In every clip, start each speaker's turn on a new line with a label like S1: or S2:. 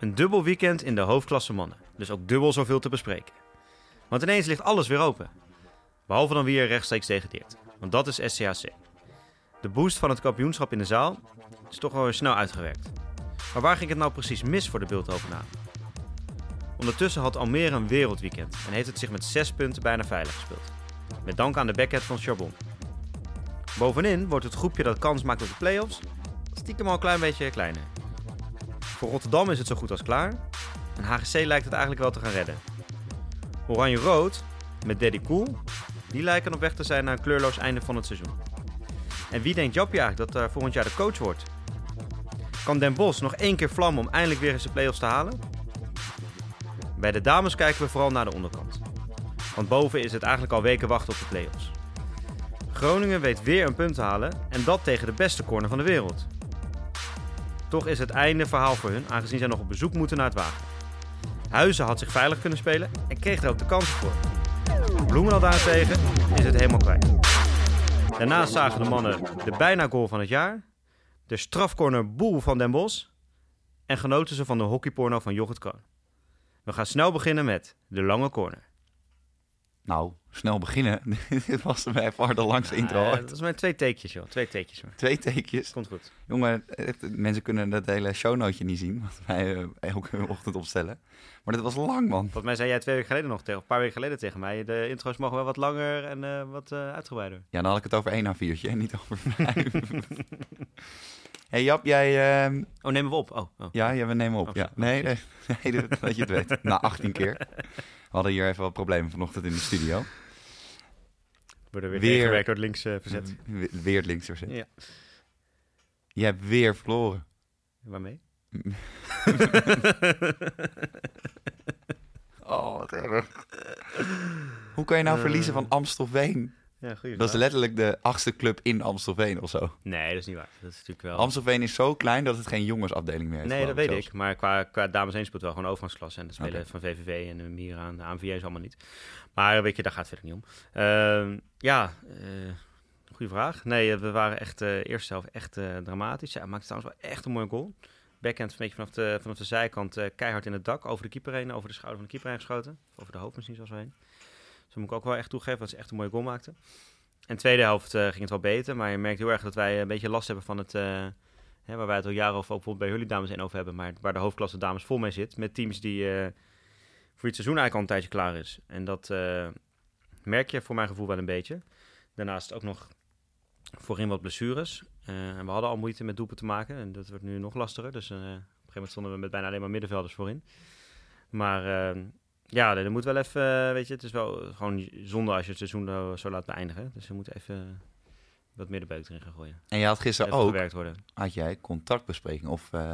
S1: Een dubbel weekend in de hoofdklasse mannen. Dus ook dubbel zoveel te bespreken. Want ineens ligt alles weer open. Behalve dan wie er rechtstreeks degradeert. Want dat is SCHC. De boost van het kampioenschap in de zaal is toch wel weer snel uitgewerkt. Maar waar ging het nou precies mis voor de Beeldhovenaren? Ondertussen had Almere een wereldweekend en heeft het zich met 6 punten bijna veilig gespeeld. Met dank aan de backhand van Charbon. Bovenin wordt het groepje dat kans maakt op de play-offs stiekem al een klein beetje kleiner. Voor Rotterdam is het zo goed als klaar. En HGC lijkt het eigenlijk wel te gaan redden. Oranje-rood, met Daddy Cool, die lijken op weg te zijn naar een kleurloos einde van het seizoen. En wie denkt Japje eigenlijk dat uh, volgend jaar de coach wordt? Kan Den Bos nog één keer vlammen om eindelijk weer eens de play-offs te halen? Bij de dames kijken we vooral naar de onderkant. Want boven is het eigenlijk al weken wachten op de play-offs. Groningen weet weer een punt te halen en dat tegen de beste corner van de wereld. Toch is het einde verhaal voor hun, aangezien zij nog op bezoek moeten naar het wagen. Huizen had zich veilig kunnen spelen en kreeg er ook de kansen voor. Bloemendaal daarentegen is het helemaal kwijt. Daarnaast zagen de mannen de bijna goal van het jaar, de strafcorner Boel van Den Bos en genoten ze van de hockeyporno van Jochert Kroon. We gaan snel beginnen met de lange corner.
S2: Nou, snel beginnen. Dit was bij even de langste intro.
S1: Uh, dat is maar twee teekjes, joh. Twee teekjes. Maar.
S2: Twee teekjes?
S1: Komt goed.
S2: Jongen, mensen kunnen dat hele shownootje niet zien, wat wij uh, elke ochtend opstellen. Maar dat was lang, man.
S1: Volgens mij zei jij twee weken geleden nog, tegen, een paar weken geleden tegen mij, de intro's mogen wel wat langer en uh, wat uitgebreider.
S2: Ja, dan had ik het over één a viertje en niet over vijf. hey Jap, jij... Uh...
S1: Oh, nemen we op? Oh, oh.
S2: Ja, ja, we nemen op. Oh, ja. Nee, nee, nee, dat je het weet. Na 18 keer. We hadden hier even wat problemen vanochtend in de studio.
S1: Worden weer, weer door het links uh, verzet.
S2: Weer het links verzet.
S1: Ja.
S2: Je hebt weer verloren.
S1: Waarmee?
S2: oh, wat erg. Hoe kan je nou uh, verliezen van Amstelveen?
S1: Ja, goeie
S2: dat is letterlijk de achtste club in Amstelveen of zo.
S1: Nee, dat is niet waar. Dat is natuurlijk wel...
S2: Amstelveen is zo klein dat het geen jongensafdeling meer heeft.
S1: Nee, dat weet zelfs. ik. Maar qua, qua dames 1 speelt wel gewoon overgangsklasse. En de spelen okay. van VVV en de Mira aan de ANVJ is allemaal niet. Maar weet je, daar gaat het verder niet om. Uh, ja, uh, goede vraag. Nee, we waren echt uh, eerst zelf echt uh, dramatisch. Ja, maakte trouwens wel echt een mooie goal. Backhand een beetje vanaf de, vanaf de zijkant keihard in het dak. Over de keeper heen, over de schouder van de keeper heen geschoten. Over de hoofd misschien zoals we heen. Dus moet ik ook wel echt toegeven dat ze echt een mooie goal maakte. En de tweede helft uh, ging het wel beter, maar je merkt heel erg dat wij een beetje last hebben van het... Uh, hè, waar wij het al jaren over, bijvoorbeeld bij jullie dames in over hebben, maar waar de hoofdklasse dames vol mee zit. Met teams die uh, voor het seizoen eigenlijk al een tijdje klaar is. En dat merk je voor mijn gevoel wel een beetje. Daarnaast ook nog voorin wat blessures. en we hadden al moeite met doepen te maken en dat wordt nu nog lastiger. Dus op een gegeven moment stonden we met bijna alleen maar middenvelders voorin. Maar ja, er moet wel even, weet je, het is wel gewoon zonde als je het seizoen zo laat beëindigen. Dus we moeten even wat meer de beuk erin gaan gooien.
S2: En je had gisteren ook, gewerkt worden. had jij contactbespreking of uh,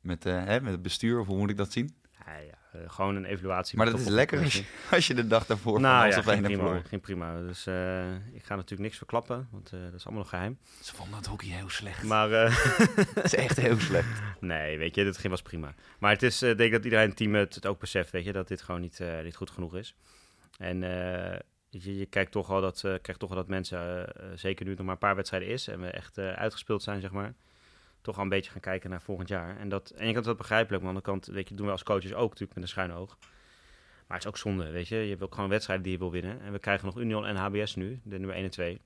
S2: met, uh, hè, met het bestuur, of hoe moet ik dat zien?
S1: Ja, ja uh, gewoon een evaluatie.
S2: Maar dat is lekker als je, als je de dag daarvoor
S1: nou,
S2: van
S1: ja, ging prima, ging prima. Dus ik ga natuurlijk niks verklappen, want dat is allemaal nog geheim.
S2: Ze vonden het hockey heel slecht.
S1: Maar...
S2: het is echt heel slecht.
S1: Nee, weet je, dit ging was prima. Maar het is, denk ik dat iedereen in het team het, het, ook beseft, weet je, dat dit gewoon niet, niet goed genoeg is. En je, je kijkt toch al dat, krijgt toch al dat mensen, zeker nu het nog maar een paar wedstrijden is en we echt uitgespeeld zijn, zeg maar toch al een beetje gaan kijken naar volgend jaar. En dat, en je kan wel begrijpelijk, want dan kan weet je, doen we als coaches ook natuurlijk met een schuin oog. Maar het is ook zonde, weet je. Je hebt ook gewoon wedstrijden die je wil winnen. En we krijgen nog Union en HBS nu, de nummer 1 en 2.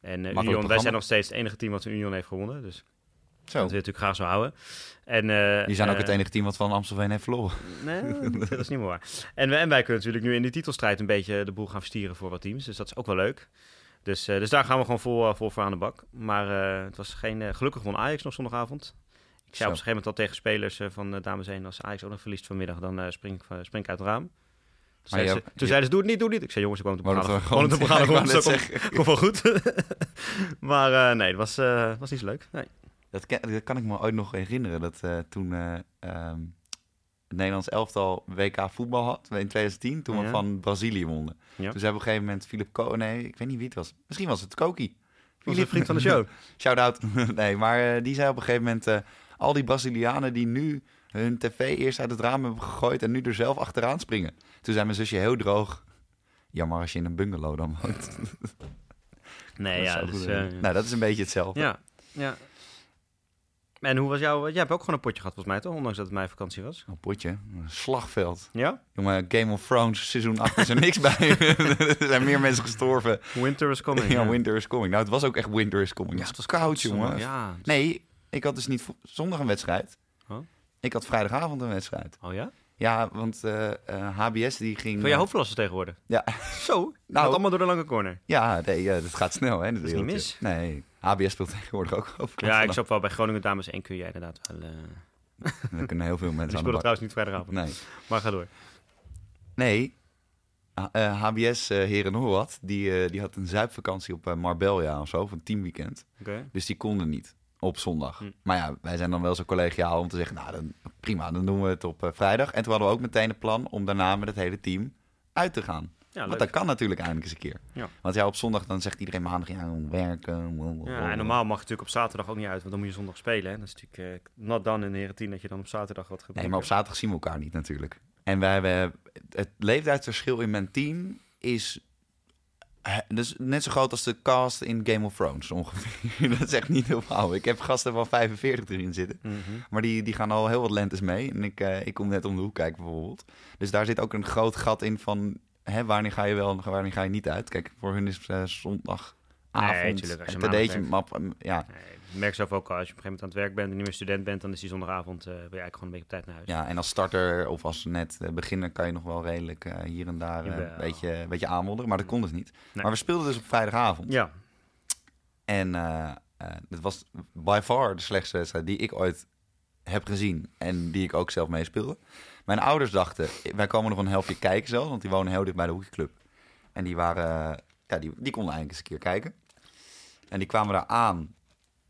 S1: En uh, Union, wij zijn nog steeds het enige team wat Union heeft gewonnen. Dus
S2: zo.
S1: dat wil je natuurlijk graag zo houden. En, uh,
S2: Die zijn ook het enige team wat van Amstelveen heeft verloren.
S1: Nee, dat is niet meer waar. En, we, en wij kunnen natuurlijk nu in de titelstrijd een beetje de boel gaan verstieren voor wat teams. Dus dat is ook wel leuk. Dus, uh, dus daar gaan we gewoon vol, vol voor aan de bak. Maar uh, het was geen... Gelukkig won Ajax nog zondagavond. Ik zei op een gegeven moment al tegen spelers van dames 1... als Ajax ook nog verliest vanmiddag, dan spring, spring ik uit het raam. Toen, zei ze, toen zeiden ze, doe het niet, doe het niet. Ik zei, jongens, ik woon op de Gewoon op de grond, zo komt kom wel goed. maar nee, het was, was niet zo leuk. Nee.
S2: Dat, kan, dat kan ik me ooit nog herinneren. Dat toen... Um, het Nederlands elftal WK voetbal had in 2010, toen we van Brazilië wonnen. Ja. Dus hebben op een gegeven moment Philip Ko, nee, ik weet niet wie het was. Misschien was het Koki.
S1: Philip, vriend van de show.
S2: Shout-out. nee, maar uh, die zei op een gegeven moment, uh, al die Brazilianen die nu hun tv eerst uit het raam hebben gegooid en nu er zelf achteraan springen. Toen zei mijn zusje heel droog, jammer als je in een bungalow dan woont.
S1: nee, ja. Dus, uh,
S2: nou, dat is een beetje hetzelfde.
S1: Ja, ja. En hoe was jouw... Jij hebt ook gewoon een potje gehad volgens mij, toch? Ondanks dat het mijn vakantie was.
S2: Een potje, een slagveld.
S1: Ja?
S2: Jongen, Game of Thrones seizoen 8 is er niks bij. er zijn meer mensen gestorven.
S1: Winter is coming.
S2: Ja, winter is coming. Nou, het was ook echt winter is coming. Ja, het was koud, jongen.
S1: Ja.
S2: Nee, ik had dus niet zondag een wedstrijd. Ik had vrijdagavond een wedstrijd.
S1: Oh ja?
S2: Ja, want uh, uh, HBS die ging...
S1: Van je hoofdklasse tegenwoordig?
S2: Ja.
S1: Zo? Nou, allemaal door de lange corner?
S2: Ja, nee, uh, dat gaat snel, hè.
S1: Dat is niet mis.
S2: Nee, HBS speelt tegenwoordig ook hoofdklasse.
S1: Ja, ik zag wel bij Groningen Dames 1 kun jij inderdaad wel...
S2: Er kunnen heel veel mensen
S1: Die spelen trouwens niet vrijdagavond.
S2: Nee.
S1: Maar ga door.
S2: Nee, HBS uh, Heren Noord, die, die had een zuipvakantie op Marbella of zo, een teamweekend.
S1: Okay.
S2: Dus die konden niet op zondag. Hm. Maar ja, wij zijn dan wel zo collegiaal om te zeggen, nou dan, prima, dan doen we het op uh, vrijdag. En toen hadden we ook meteen een plan om daarna met het hele team uit te gaan. Ja, Want dat kan natuurlijk eindelijk eens een keer. Ja. Want ja, op zondag dan zegt iedereen maandag, ja, werken.
S1: Ja, en normaal mag je natuurlijk op zaterdag ook niet uit, want dan moet je zondag spelen. Hè? Dat is natuurlijk uh, not done in de team dat je dan op zaterdag wat gaat
S2: Nee, maar op zaterdag zien we elkaar niet natuurlijk. En wij hebben, het leeftijdsverschil in mijn team is dus net zo groot als de cast in Game of Thrones ongeveer. dat is echt niet heel veel. Ik heb gasten van 45 erin zitten. Mhm. Maar die, die gaan al heel wat lentes mee. En ik, uh, ik kom net om de hoek kijken bijvoorbeeld. Dus daar zit ook een groot gat in van... Hè, wanneer ga je wel en wanneer ga je niet uit? Kijk, voor hun is uh, zondagavond nee, tuurlijk, een map. Ja.
S1: Nee, merk zelf ook al, als je op een gegeven moment aan het werk bent en niet meer student bent, dan is die zondagavond uh, wil je eigenlijk gewoon een beetje op tijd naar huis.
S2: Ja, en als starter of als net uh, beginner kan je nog wel redelijk uh, hier en daar een beetje, een beetje aanmodderen, maar dat kon dus niet. Nee. Maar we speelden dus op vrijdagavond.
S1: Ja.
S2: En het was by far de slechtste wedstrijd die ik ooit heb gezien en die ik ook zelf meespeelde. Mijn ouders dachten, wij komen nog een helftje kijken zelf, want die wonen heel dicht bij de hockeyclub. En die waren, ja, die, die konden eigenlijk eens een keer kijken. En die kwamen daar aan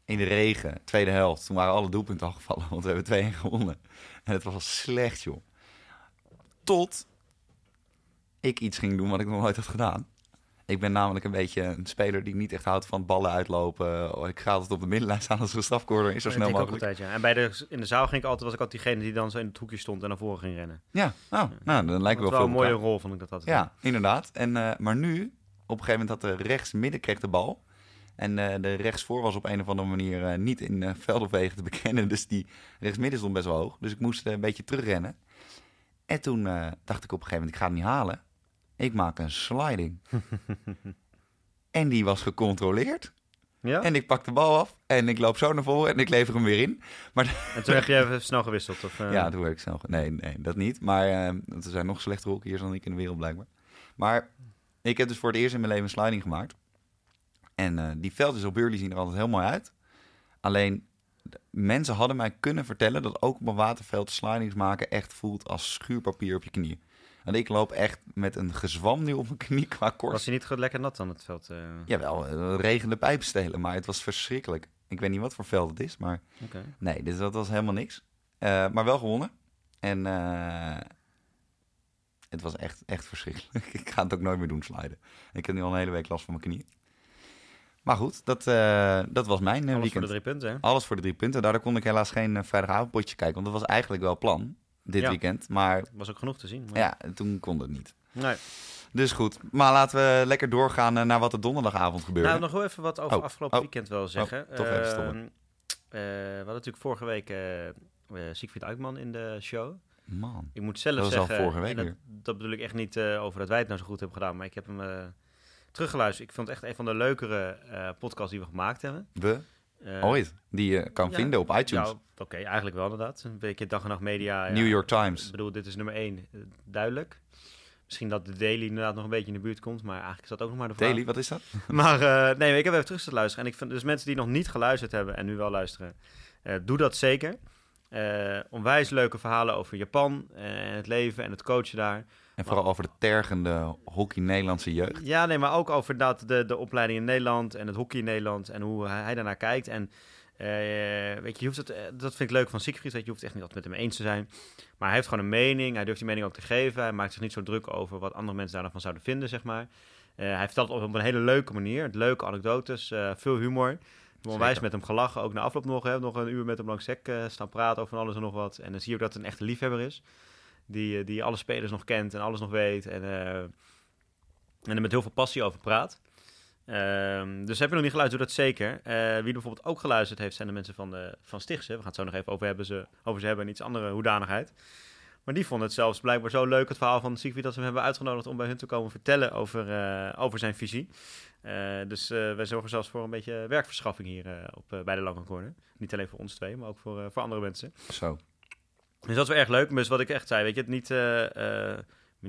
S2: in de regen, tweede helft. Toen waren alle doelpunten al gevallen, want we hebben 2-1 gewonnen. En het was al slecht, joh. Tot ik iets ging doen wat ik nog nooit had gedaan. Ik ben namelijk een beetje een speler die niet echt houdt van ballen uitlopen. Oh, ik ga altijd op de middenlijn staan als er een strafcorner is, zo snel mogelijk.
S1: Altijd, ja. En bij de, in de zaal ging ik altijd, was ik altijd diegene die dan zo in het hoekje stond en naar voren ging rennen.
S2: Ja, nou, nou dan lijkt
S1: wel
S2: veel
S1: wel een mooie rol, vond ik dat altijd.
S2: Ja, inderdaad. En, uh, maar nu, op een gegeven moment had de rechts midden kreeg de bal. En uh, de rechtsvoor was op een of andere manier uh, niet in uh, veld of wegen te bekennen. Dus die rechtsmidden stond best wel hoog. Dus ik moest een beetje terugrennen. En toen dacht ik op een gegeven moment, ik ga het niet halen. Ik maak een sliding. en die was gecontroleerd. Ja? En ik pak de bal af en ik loop zo naar voren en ik lever hem weer in. Maar
S1: en toen heb je even snel gewisseld? Of,
S2: Ja, toen heb ik snel Nee, nee, dat niet. Maar er zijn nog slechtere hockeyers dan ik in de wereld blijkbaar. Maar ik heb dus voor het eerst in mijn leven een sliding gemaakt. En uh, die veldjes op Burley zien er altijd heel mooi uit. Alleen, mensen hadden mij kunnen vertellen dat ook op een waterveld slidings maken echt voelt als schuurpapier op je knie. En ik loop echt met een gezwam nu op mijn knie qua kort.
S1: Was je niet goed lekker nat dan het veld? Uh...
S2: Jawel, uh, regende pijpstelen, maar het was verschrikkelijk. Ik weet niet wat voor veld het is, maar
S1: okay.
S2: nee, dus dat was helemaal niks. maar wel gewonnen. En het was echt, echt verschrikkelijk. ik ga het ook nooit meer doen, sliden. Ik heb nu al een hele week last van mijn knie. Maar goed, dat, uh, dat was mijn
S1: Alles
S2: weekend.
S1: voor de drie punten, hè?
S2: Alles voor de drie punten. Daardoor kon ik helaas geen vrijdagavondpotje kijken. Want dat was eigenlijk wel plan, dit
S1: ja.
S2: weekend. Maar
S1: was ook genoeg te zien.
S2: Maar... Ja, toen kon het niet.
S1: Nee.
S2: Dus goed, maar laten we lekker doorgaan uh, naar wat er donderdagavond gebeurde.
S1: Nou, nog wel even wat over
S2: oh.
S1: afgelopen
S2: oh.
S1: weekend wel zeggen.
S2: Oh, toch even stoppen.
S1: Ehm, we hadden natuurlijk vorige week Siegfried Uitman in de show.
S2: Man,
S1: ik moet zelf
S2: dat
S1: zeggen,
S2: al vorige week
S1: dat, dat, bedoel ik echt niet over dat wij het nou zo goed hebben gedaan. Maar ik heb hem teruggeluisterd. Ik vond het echt een van de leukere uh, podcasts die we gemaakt hebben.
S2: We? Uh, Ooit. Die je kan
S1: ja,
S2: vinden op iTunes.
S1: Ja, oké. Okay, eigenlijk wel inderdaad. Een beetje dag en nacht media.
S2: New York Times.
S1: Ik bedoel, dit is nummer één. Uh, duidelijk. Misschien dat de Daily inderdaad nog een beetje in de buurt komt. Maar eigenlijk is dat ook nog maar de vraag.
S2: Daily, wat is dat?
S1: maar nee, ik heb even terug te luisteren. En ik vind dus mensen die nog niet geluisterd hebben en nu wel luisteren. doe dat zeker. onwijs leuke verhalen over Japan en het leven en het coachen daar.
S2: En vooral over de tergende hockey Nederlandse jeugd.
S1: Ja, nee, maar ook over dat, de, de opleiding in Nederland en het hockey in Nederland en hoe hij daarnaar kijkt. En uh, weet je, je hoeft het, dat vind ik leuk van Siegfried, dat je hoeft echt niet altijd met hem eens te zijn. Maar hij heeft gewoon een mening, hij durft die mening ook te geven. Hij maakt zich niet zo druk over wat andere mensen daarvan zouden vinden, zeg maar. Uh, hij vertelt het op een hele leuke manier, leuke anekdotes, uh, veel humor. We onwijs met hem gelachen, ook na afloop nog. Hè, nog een uur met hem langs sec staan praten over alles en nog wat. En dan zie je ook dat het een echte liefhebber is. Die, die alle spelers nog kent en alles nog weet. En, uh, en er met heel veel passie over praat. Ehm, dus heb je nog niet geluisterd, doe dat zeker. Uh, wie bijvoorbeeld ook geluisterd heeft, zijn de mensen van, de, van Stichtse. We gaan het zo nog even over, hebben ze, over ze hebben en iets andere hoedanigheid. Maar die vonden het zelfs blijkbaar zo leuk, het verhaal van Siegfried, dat ze hem hebben uitgenodigd om bij hun te komen vertellen over, over zijn visie. Dus wij zorgen zelfs voor een beetje werkverschaffing hier op, bij de Lange Corner. Niet alleen voor ons twee, maar ook voor, voor andere mensen.
S2: Zo.
S1: Dus dat is wel erg leuk. Dus wat ik echt zei, weet je, het niet,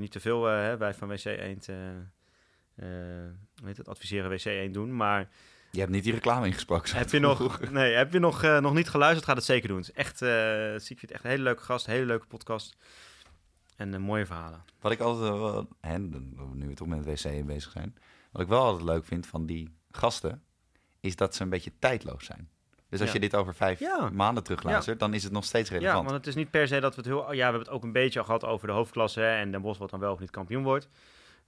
S1: niet te veel hè, wij van WC Eend weet het, adviseren WC Eend doen, maar...
S2: Je hebt niet die reclame ingesproken.
S1: Heb je nog, nee, heb je nog, uh, nog niet geluisterd? Ga het zeker doen. Het is echt, uh, Siegfried, echt een hele leuke gast, hele leuke podcast. En uh, mooie verhalen.
S2: Wat ik altijd, hè, nu we toch met het wc bezig zijn. Wat ik wel altijd leuk vind van die gasten, is dat ze een beetje tijdloos zijn. Dus als ja. je dit over vijf ja. maanden terugluistert, ja. dan is het nog steeds relevant.
S1: Ja, want het is niet per se dat we het heel... Ja, we hebben het ook een beetje al gehad over de hoofdklasse hè, en Den Bosch wat dan wel of niet kampioen wordt.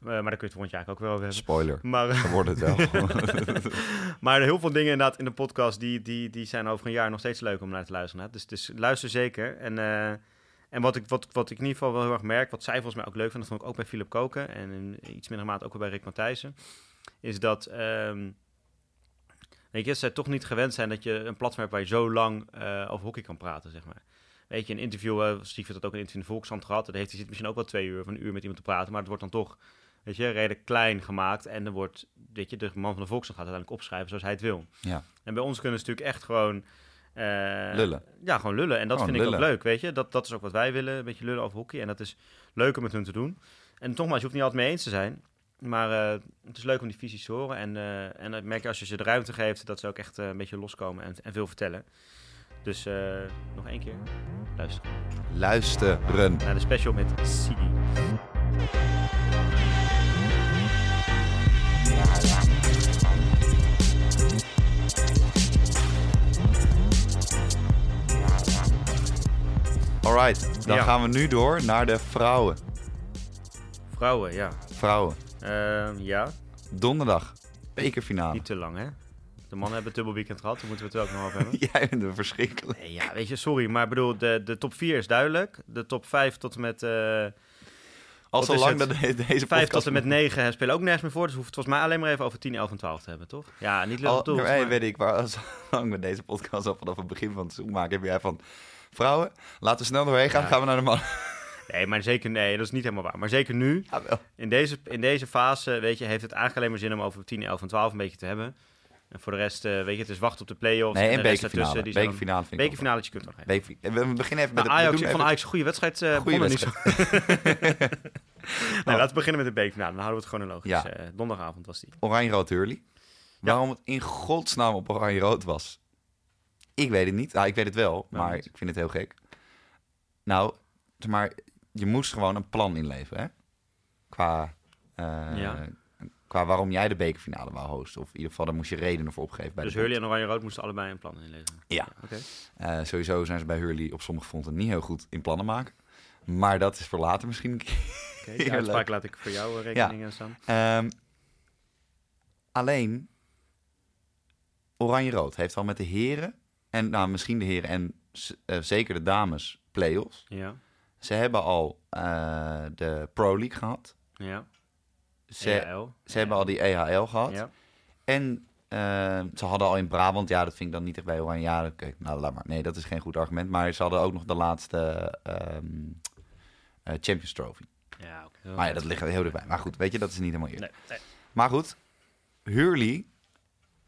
S1: Uh, maar daar kun je het volgend jaar ook wel over hebben.
S2: Spoiler. Maar, uh, wordt het wel.
S1: maar heel veel dingen inderdaad in de podcast... Die, die, die zijn over een jaar nog steeds leuk om naar te luisteren. Hè? Dus, dus luister zeker. En, uh, en wat, ik, wat, wat ik in ieder geval wel heel erg merk... wat zij volgens mij ook leuk vinden... dat vond ik ook bij Philip Koken... en in iets minder mate ook bij Rick Matthijssen... is dat... Um, weet je, zij toch niet gewend zijn dat je een platform hebt... waar je zo lang over hockey kan praten, zeg maar. Weet je, een interview... Uh, Steve dat ook een interview in de Volkskrant gehad... daar heeft hij zit misschien ook wel twee uur of een uur met iemand te praten... maar het wordt dan toch weet je, redelijk klein gemaakt. En dan wordt, weet je, de man van de Volkskrant gaat uiteindelijk opschrijven zoals hij het wil.
S2: Ja.
S1: En bij ons kunnen ze natuurlijk echt gewoon... Uh,
S2: lullen.
S1: Ja, gewoon lullen. En dat vind ik ook leuk, weet je. Dat, dat is ook wat wij willen, een beetje lullen over hockey. En dat is leuk om met hun te doen. En nogmaals, je hoeft niet altijd mee eens te zijn. Maar uh, het is leuk om die visies te horen. En, uh, en dan merk je als je ze de ruimte geeft, dat ze ook echt een beetje loskomen en, en veel vertellen. Dus nog één keer, luisteren.
S2: Luisteren.
S1: Naar de special met Sigi.
S2: Alright, dan gaan we nu door naar de vrouwen.
S1: Vrouwen, ja.
S2: Vrouwen.
S1: Uh, ja.
S2: Donderdag, bekerfinale.
S1: Niet te lang, hè? De mannen hebben het dubbel weekend gehad, daar moeten we het ook nog over hebben.
S2: Jij bent een verschrikkelijk.
S1: Nee, ja, weet je, sorry, maar bedoel, de, de top 4 is duidelijk. De top 5 tot en met... Uh,
S2: al zolang dat deze
S1: 5 tot en met 9 spelen ook nergens meer voor. Dus hoeft het volgens mij alleen maar even over 10, 11 en 12 te hebben, toch? Ja, niet leuk toe.
S2: Nee, weet ik. Maar zolang we deze podcast al vanaf het begin van het seizoen maken, heb jij van... Vrouwen, laten we snel doorheen gaan, ja. gaan we naar de man.
S1: Nee, maar zeker nee, dat is niet helemaal waar. Maar zeker nu,
S2: ja,
S1: in, deze, in deze fase, weet je, heeft het eigenlijk alleen maar zin om over 10, 11 en 12 een beetje te hebben. En voor de rest, uh, weet je, het is wachten op de play-offs.
S2: Nee,
S1: en,
S2: en bekerfinale. Die bekerfinale vind
S1: ik Bekerfinale je kunt nog
S2: even. We beginnen even met
S1: nou, de... Ajax, van Ajax, goede wedstrijd. Uh,
S2: goede wedstrijd.
S1: Nee, laten we beginnen met de bekerfinale. Dan houden we het chronologisch. Ja. Uh, donderdagavond was die.
S2: Oranje-rood Hurley. Waarom het in godsnaam op oranje-rood was, ik weet het niet. Nou, ik weet het wel, maar ik vind het heel gek. Nou, maar je moest gewoon een plan inleveren, hè? Qua, uh, ja. qua waarom jij de bekerfinale wou hosten. Of in ieder geval, daar moest je redenen voor opgeven. Bij
S1: dus Hurley en Oranje Rood moesten allebei een plan inleveren?
S2: Ja.
S1: Oké.
S2: Okay. Uh, sowieso zijn ze bij Hurley op sommige fronten niet heel goed in plannen maken. Maar dat is voor later misschien
S1: Oké, okay, uitspraak laat ik voor jou rekening
S2: ja.
S1: staan.
S2: Um, alleen, Oranje-Rood heeft al met de heren... en nou, misschien de heren en uh, zeker de dames play-offs.
S1: Ja.
S2: Ze hebben al uh, de Pro League gehad.
S1: Ja.
S2: Ze,
S1: EHL.
S2: ze hebben al die EHL gehad.
S1: Ja.
S2: En uh, ze hadden al in Brabant, ja, dat vind ik dan niet echt bij Oranje. Ja, okay, nou, laat maar. Nee, dat is geen goed argument. Maar ze hadden ook nog de laatste um, uh, Champions Trophy.
S1: Ja, okay.
S2: Maar ja, dat ligt heel dichtbij. Maar goed, weet je, dat is niet helemaal eerlijk.
S1: Nee, nee.
S2: Maar goed, Hurley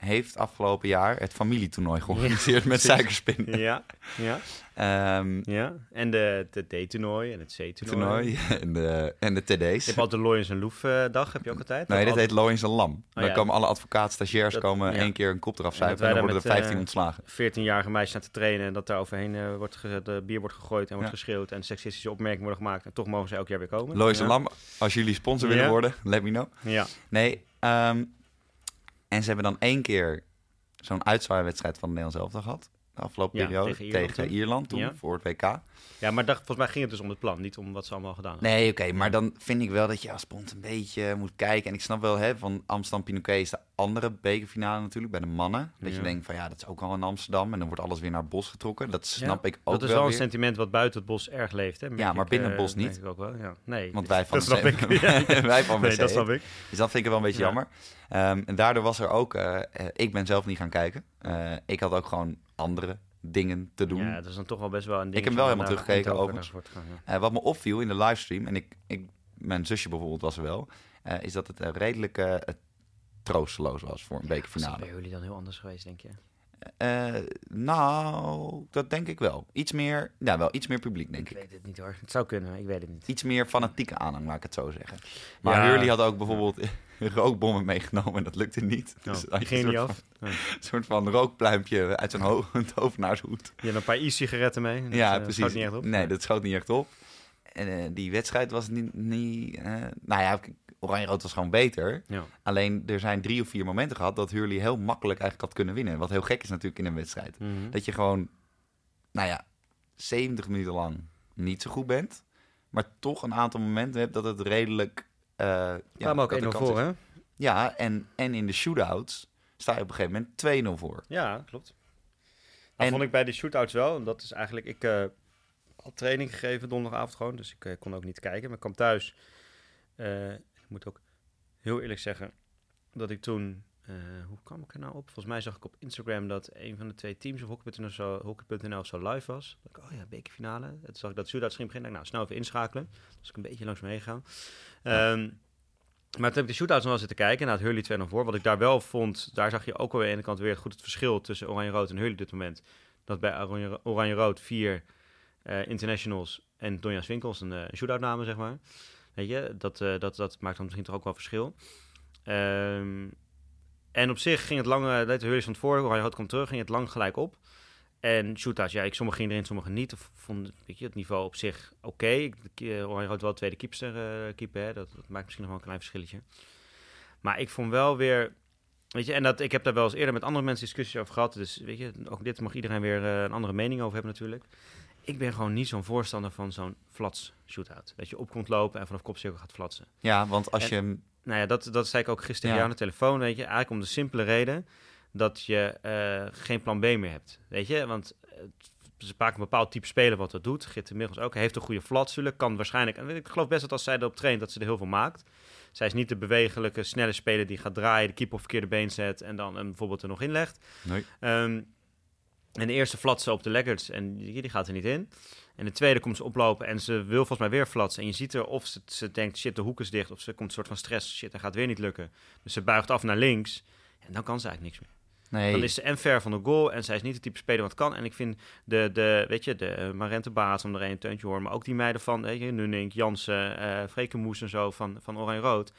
S2: heeft afgelopen jaar het familietoernooi georganiseerd ja, met suikerspin.
S1: Ja, ja.
S2: Um,
S1: ja. En de, de D-toernooi en het C-toernooi.
S2: en de, en de TD's. Je
S1: hebt altijd de Loyens en Loef uh, dag, heb je ook altijd?
S2: Nee, dit altijd... heet Loyens en Lam. Oh, dan ja. komen alle advocaten, stagiairs dat, komen één keer een kop eraf zuipen en, dan worden er 15 uh, ontslagen.
S1: 14-jarige meisjes naar te trainen en dat daar overheen uh, wordt de bier wordt gegooid en wordt geschreeuwd en seksistische opmerkingen worden gemaakt. En toch mogen ze elk jaar weer komen.
S2: Loyens en Lam, als jullie sponsor willen worden, let me know.
S1: Ja.
S2: Nee, um, en ze hebben dan één keer zo'n uitzwaaiwedstrijd van de Nederlands elftal gehad. De afgelopen
S1: ja,
S2: periode.
S1: Tegen Ierland,
S2: tegen Ierland toen,
S1: ja.
S2: voor het WK.
S1: Ja, maar dacht, volgens mij ging het dus om het plan, niet om wat ze allemaal gedaan hebben.
S2: Nee, oké. Okay, maar dan vind ik wel dat je als bond een beetje moet kijken. En ik snap wel, hè, van Amsterdam Pinoquet is de andere bekerfinale natuurlijk, bij de mannen. Dat je denkt van ja, dat is ook al in Amsterdam. En dan wordt alles weer naar het bos getrokken. Dat snap ik ook
S1: Dat is
S2: wel
S1: een
S2: weer.
S1: sentiment wat buiten het bos erg leeft. Hè?
S2: Ja, maar binnen het bos
S1: uh,
S2: niet.
S1: Ik ook wel. Ja. Nee,
S2: Want wij van
S1: dat snap ik.
S2: wij van
S1: nee, dat snap ik.
S2: Dus dat vind ik wel een beetje
S1: Ja.
S2: jammer. Ehm, en daardoor was er ook... eh, eh, ik ben zelf niet gaan kijken. Eh, ik had ook gewoon andere dingen te doen.
S1: Ja, dat is dan toch wel best wel een ding.
S2: Ik heb wel helemaal teruggekeken overigens.
S1: Gaan, ja.
S2: Eh, wat me opviel in de livestream, en ik, ik, mijn zusje bijvoorbeeld was er wel, eh, is dat het eh, redelijk eh, troosteloos was voor een
S1: dat
S2: bekerfinale.
S1: bij jullie dan heel anders geweest, denk je?
S2: Nou, dat denk ik wel. Iets meer, ja, wel iets meer publiek, denk
S1: Ik
S2: ik.
S1: weet het niet hoor. Het zou kunnen, ik weet het niet.
S2: Iets meer fanatieke aanhang, laat ik het zo zeggen. Maar
S1: Ja.
S2: Hurley had ook bijvoorbeeld rookbommen meegenomen en dat lukte niet.
S1: Oh,
S2: Dus
S1: die ging
S2: een
S1: niet
S2: soort
S1: af.
S2: Van, soort van rookpluimpje uit zijn ho tovenaarshoed.
S1: Je hebt een paar e-sigaretten mee. Dat,
S2: ja,
S1: eh,
S2: precies.
S1: schoot niet echt op.
S2: Nee, dat schoot niet echt op. En eh, die wedstrijd was niet... niet eh, nou ja, Oranje-Rood was gewoon beter.
S1: Ja.
S2: Alleen er zijn drie of vier momenten gehad dat Hurley heel makkelijk eigenlijk had kunnen winnen. Wat heel gek is natuurlijk in een wedstrijd.
S1: Mhm.
S2: Dat je gewoon, nou ja, 70 minuten lang niet zo goed bent. Maar toch een aantal momenten hebt dat het redelijk... eh ja,
S1: Kwamen ook
S2: dat
S1: 1-0
S2: de kans
S1: voor, hè?
S2: Ja, en, en in de shootouts sta je op een gegeven moment 2-0 voor.
S1: Ja, klopt. Dat
S2: En-
S1: vond ik bij de shootouts wel. En dat is eigenlijk... Ik eh had training gegeven donderdagavond gewoon. Dus ik eh, kon ook niet kijken. Maar ik kwam thuis. Ik moet ook heel eerlijk zeggen dat ik toen... eh, hoe kwam ik er nou op? Volgens mij zag ik op Instagram dat een van de twee teams of Hockey.nl zo, Hockey.nl zo live was. Dat ik, oh ja, bekerfinale. Toen zag ik dat shootouts ging beginnen. Ik, nou, snel even inschakelen. Dus ik een beetje langs me heen gegaan. Ehm, maar toen heb ik de shootouts nog wel zitten kijken. Nou, het Hurley 2 nog voor. Wat ik daar wel vond, daar zag je ook aan de ene kant weer goed het verschil tussen Oranje-Rood en Hurley dit moment. Dat bij Oranje- Oranje-Rood vier eh, internationals en Donja Swinkels een, een shootout namen, zeg maar. Weet je, dat, dat, dat maakt dan misschien toch ook wel verschil. Ehm, en op zich ging het lang, uh, de Hurley van het voor, Oranje-Rood kwam terug, ging het lang gelijk op. En shootouts, ja, ik, sommige gingen erin, sommige niet. Of vond weet je, het niveau op zich oké. Eh, Oranje-Rood wel tweede keepster, eh keeper, hè. Dat, dat maakt misschien nog wel een klein verschilletje. Maar ik vond wel weer... Weet je, en dat, ik heb daar wel eens eerder met andere mensen discussies over gehad. Dus weet je, ook dit mag iedereen weer eh, een andere mening over hebben natuurlijk. Ik ben gewoon niet zo'n voorstander van zo'n flats shootout. Dat je op komt lopen en vanaf kopcirkel gaat flatsen.
S2: Ja, want als
S1: En-
S2: je.
S1: Nou ja, dat, dat zei ik ook gisteren
S2: Ja.
S1: jou aan de telefoon, weet je. Eigenlijk om de simpele reden dat je eh, geen plan B meer hebt. Weet je, want eh, ze pakken een bepaald type speler wat dat doet. Gitte inmiddels ook. Heeft een goede flat, zullen. Kan waarschijnlijk... En ik geloof best dat als zij erop traint, dat ze er heel veel maakt. Zij is niet de bewegelijke, snelle speler die gaat draaien, de keeper op verkeerde been zet en dan hem bijvoorbeeld er nog in legt.
S2: Nee.
S1: Ehm, en de eerste flatsen op de leggers en die, die gaat er niet in. En de tweede komt ze oplopen en ze wil volgens mij weer flatsen. En je ziet er of ze, ze denkt, shit, de hoek is dicht. Of ze komt een soort van stress, shit, dat gaat weer niet lukken. Dus ze buigt af naar links. En dan kan ze eigenlijk niks meer.
S2: Nee,
S1: Dan is ze en ver van de goal en zij is niet het type speler wat kan. En ik vind de, de weet je, de Marente Baas, om er een teuntje hoor, maar ook die meiden van, weet je, Nunink, Jansen, eh Frekenmoes en zo van, van Oranje-Rood.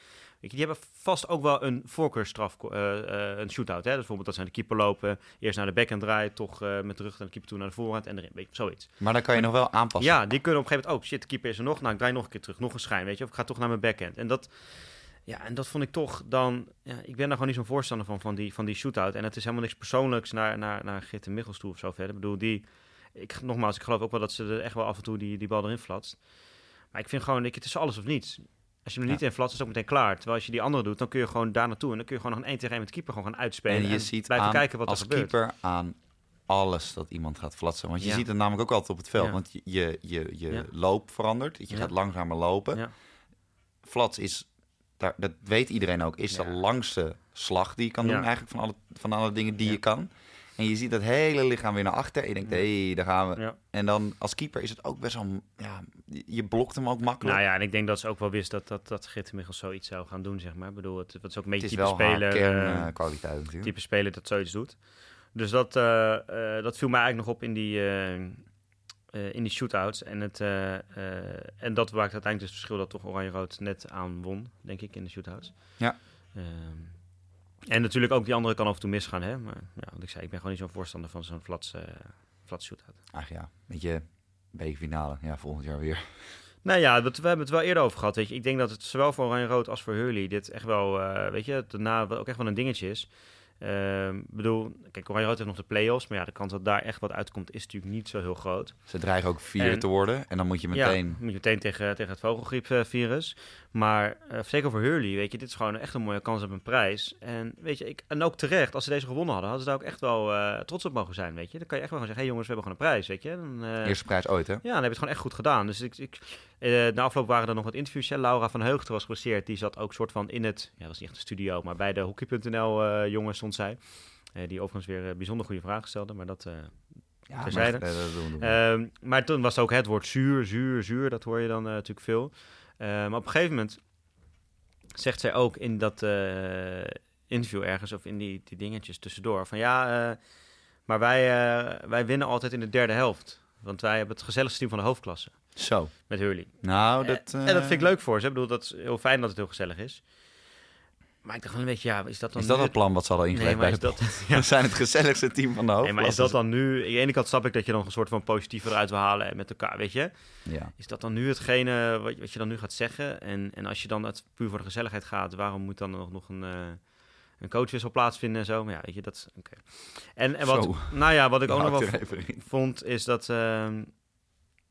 S1: Weet je, die hebben vast ook wel een voorkeurstraf, eh, eh, een shootout. Hè? Dus bijvoorbeeld dat ze naar de keeper lopen, eerst naar de backhand draaien, toch eh, met de rug naar de keeper toe naar de voorhand en erin, weet je, zoiets.
S2: maar dan kan je nog wel aanpassen.
S1: Ja, die kunnen op een gegeven moment ook, shit, de keeper is er nog, nou ik draai nog een keer terug, nog een schijn, weet je, of ik ga toch naar mijn backhand. En dat, ja, en dat vond ik toch dan, ja, ik ben daar gewoon niet zo'n voorstander van, van die, van die shootout. En het is helemaal niks persoonlijks naar, naar, naar Git en Michels toe of zo verder. Ik bedoel, die, ik, nogmaals, ik geloof ook wel dat ze er echt wel af en toe die, die bal erin flatst. Maar ik vind gewoon, ik, het is alles of niets. Als je hem er niet in flatst, is het ook meteen klaar. Terwijl als je die andere doet, dan kun je gewoon daar naartoe. En dan kun je gewoon nog een 1 tegen 1 met de keeper gewoon gaan uitspelen.
S2: En je ziet aan,
S1: kijken wat er
S2: als
S1: gebeurt.
S2: keeper aan alles dat iemand gaat flatsen. Want je
S1: Ja.
S2: ziet het namelijk ook altijd op het veld.
S1: Ja.
S2: Want je, je, je, je loop verandert. Je gaat langzamer lopen. Flats is, daar, dat weet iedereen ook, is de langste slag die je kan doen eigenlijk van alle, van alle dingen die je kan. En je ziet dat hele lichaam weer naar achter. En je denkt, hé, hey, daar gaan we.
S1: Ja.
S2: En dan als keeper is het ook best wel, ja, je- blokt hem ook makkelijk.
S1: Nou ja, en ik denk dat ze ook wel wist dat, dat, dat Git Michels zoiets zou gaan doen, zeg maar. Ik bedoel, het, het is ook een
S2: het
S1: beetje
S2: is
S1: type
S2: wel
S1: speler.
S2: haar
S1: eh,
S2: kernkwaliteit natuurlijk.
S1: type speler dat zoiets doet. Dus dat, eh, eh, dat viel mij eigenlijk nog op in die, in die shootouts. En, het, en dat maakt uiteindelijk dus het verschil dat toch Oranje-Rood net aan won, denk ik, in de shootouts.
S2: Ja.
S1: Ehm, en natuurlijk ook die andere kan af en toe misgaan, hè. Maar ja, wat ik zei, ik ben gewoon niet zo'n voorstander van zo'n flats, eh flats shootout.
S2: Ach ja, weet je, bekerfinale. Ja, volgend jaar weer.
S1: Nou ja, dat, we hebben het wel eerder over gehad. Weet je. Ik denk dat het zowel voor Oranje-Rood als voor Hurley dit echt wel, eh, weet je, daarna ook echt wel een dingetje is. Ehm, ik bedoel, kijk, Oranje Rood heeft nog de play-offs. Maar ja, de kans dat daar echt wat uitkomt is natuurlijk niet zo heel groot.
S2: Ze dreigen ook vier te worden. En dan moet je meteen... Ja,
S1: moet je meteen tegen, tegen het vogelgriepvirus. Maar uh, zeker voor Hurley, weet je, dit is gewoon echt een mooie kans op een prijs. En weet je, ik, en ook terecht, als ze deze gewonnen hadden, hadden ze daar ook echt wel uh, trots op mogen zijn, weet je. Dan kan je echt wel gaan zeggen, hé hey jongens, we hebben gewoon een prijs, weet je. Dan,
S2: uh, Eerste prijs ooit, hè?
S1: Ja, dan heb je het gewoon echt goed gedaan. Dus ik, ik, na afloop waren er nog wat interviews. Laura van Heugten was geblesseerd. Die zat ook soort van in het, ja, dat was niet echt een studio, maar bij de hockey.nl jongens stond zij. die overigens weer bijzonder goede vragen stelde, maar dat... Ja, terzijde. Maar, uh, maar toen was ook het woord zuur, zuur, zuur. Dat hoor je dan natuurlijk veel. maar op een gegeven moment zegt zij ook in dat uh, interview ergens, of in die, die dingetjes tussendoor, van ja, uh, maar wij, uh, wij winnen altijd in de derde helft. Want wij hebben het gezelligste team van de hoofdklasse.
S2: Zo.
S1: Met Hurley.
S2: Nou, dat...
S1: En, en dat vind ik leuk voor ze. Ik bedoel, dat is heel fijn dat het heel gezellig is. Maar ik dacht een beetje, ja, is dat dan
S2: Is dat het plan wat ze hadden ingelegd nee, bij dat, ja. zijn het gezelligste team van de hoofd.
S1: Nee, maar is dat dan nu... Aan de ene kant snap ik dat je dan een soort van positief eruit wil halen met elkaar, weet je? Ja. Is dat dan nu hetgene wat, wat je dan nu gaat zeggen? En, en als je dan het puur voor de gezelligheid gaat, waarom moet dan nog, nog een... Uh, een coachwissel plaatsvinden en zo. Maar ja, weet je, dat oké. En, en wat, nou ja, wat ik ook nog wel vond, is dat uh,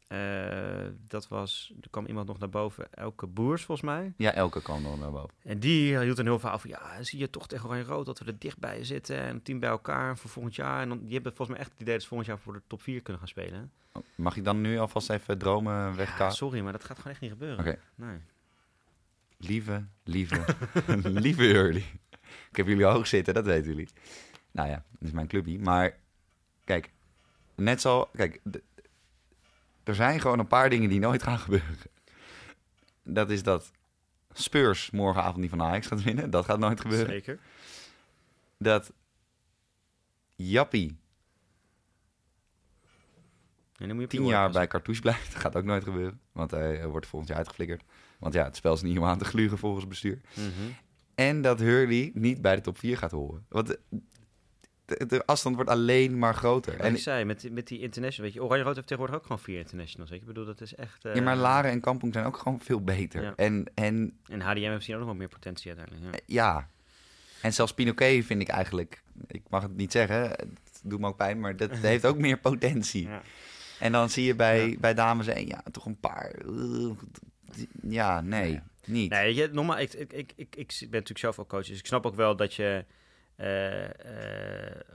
S1: uh, dat was, er kwam iemand nog naar boven, Elke Boers volgens mij.
S2: Ja, Elke kwam nog naar boven.
S1: En die hield een heel verhaal van, ja, zie je toch tegen Oranje Rood dat we er dichtbij zitten en een team bij elkaar voor volgend jaar. En dan, die hebben volgens mij echt het idee dat ze volgend jaar voor de top 4 kunnen gaan spelen.
S2: Oh, mag ik dan nu alvast even dromen wegkapen?
S1: Ja, sorry, maar dat gaat gewoon echt niet gebeuren. Oké. Nee.
S2: Lieve, lieve, lieve Hurley. Ik heb jullie hoog zitten, dat weten jullie. Nou ja, dat is mijn clubje. Maar kijk, net zo, kijk, er zijn gewoon een paar dingen die nooit gaan gebeuren. Dat is dat Spurs morgenavond niet van Ajax gaat winnen. Dat gaat nooit gebeuren.
S1: Zeker.
S2: Dat Jappie tien jaar bij Cartouche blijft. Dat gaat ook nooit gebeuren. Want hij wordt volgend jaar uitgeflikkerd. Want ja, het spel is niet om aan te gluren volgens het bestuur. Mhm. En dat Hurley niet bij de top 4 gaat horen. Want de, afstand wordt alleen maar groter.
S1: en ik zei, met, met die international, weet je, Oranje Rood heeft tegenwoordig ook gewoon vier internationals. Ik bedoel, dat is echt...
S2: Uh, ja, maar Laren en Kampong zijn ook gewoon veel beter. En, en,
S1: en HDM heeft misschien ook nog wel meer potentie uiteindelijk.
S2: Ja. ja. En zelfs Pinoquet vind ik eigenlijk, ik mag het niet zeggen, het doet me ook pijn, maar dat heeft ook meer potentie. Ja. En dan zie je bij, bij dames en ja, toch een paar. ja, nee, niet.
S1: Nee, je, normaal, ik, ik, ik, ik, ik ben natuurlijk zelf ook coach, dus ik snap ook wel dat je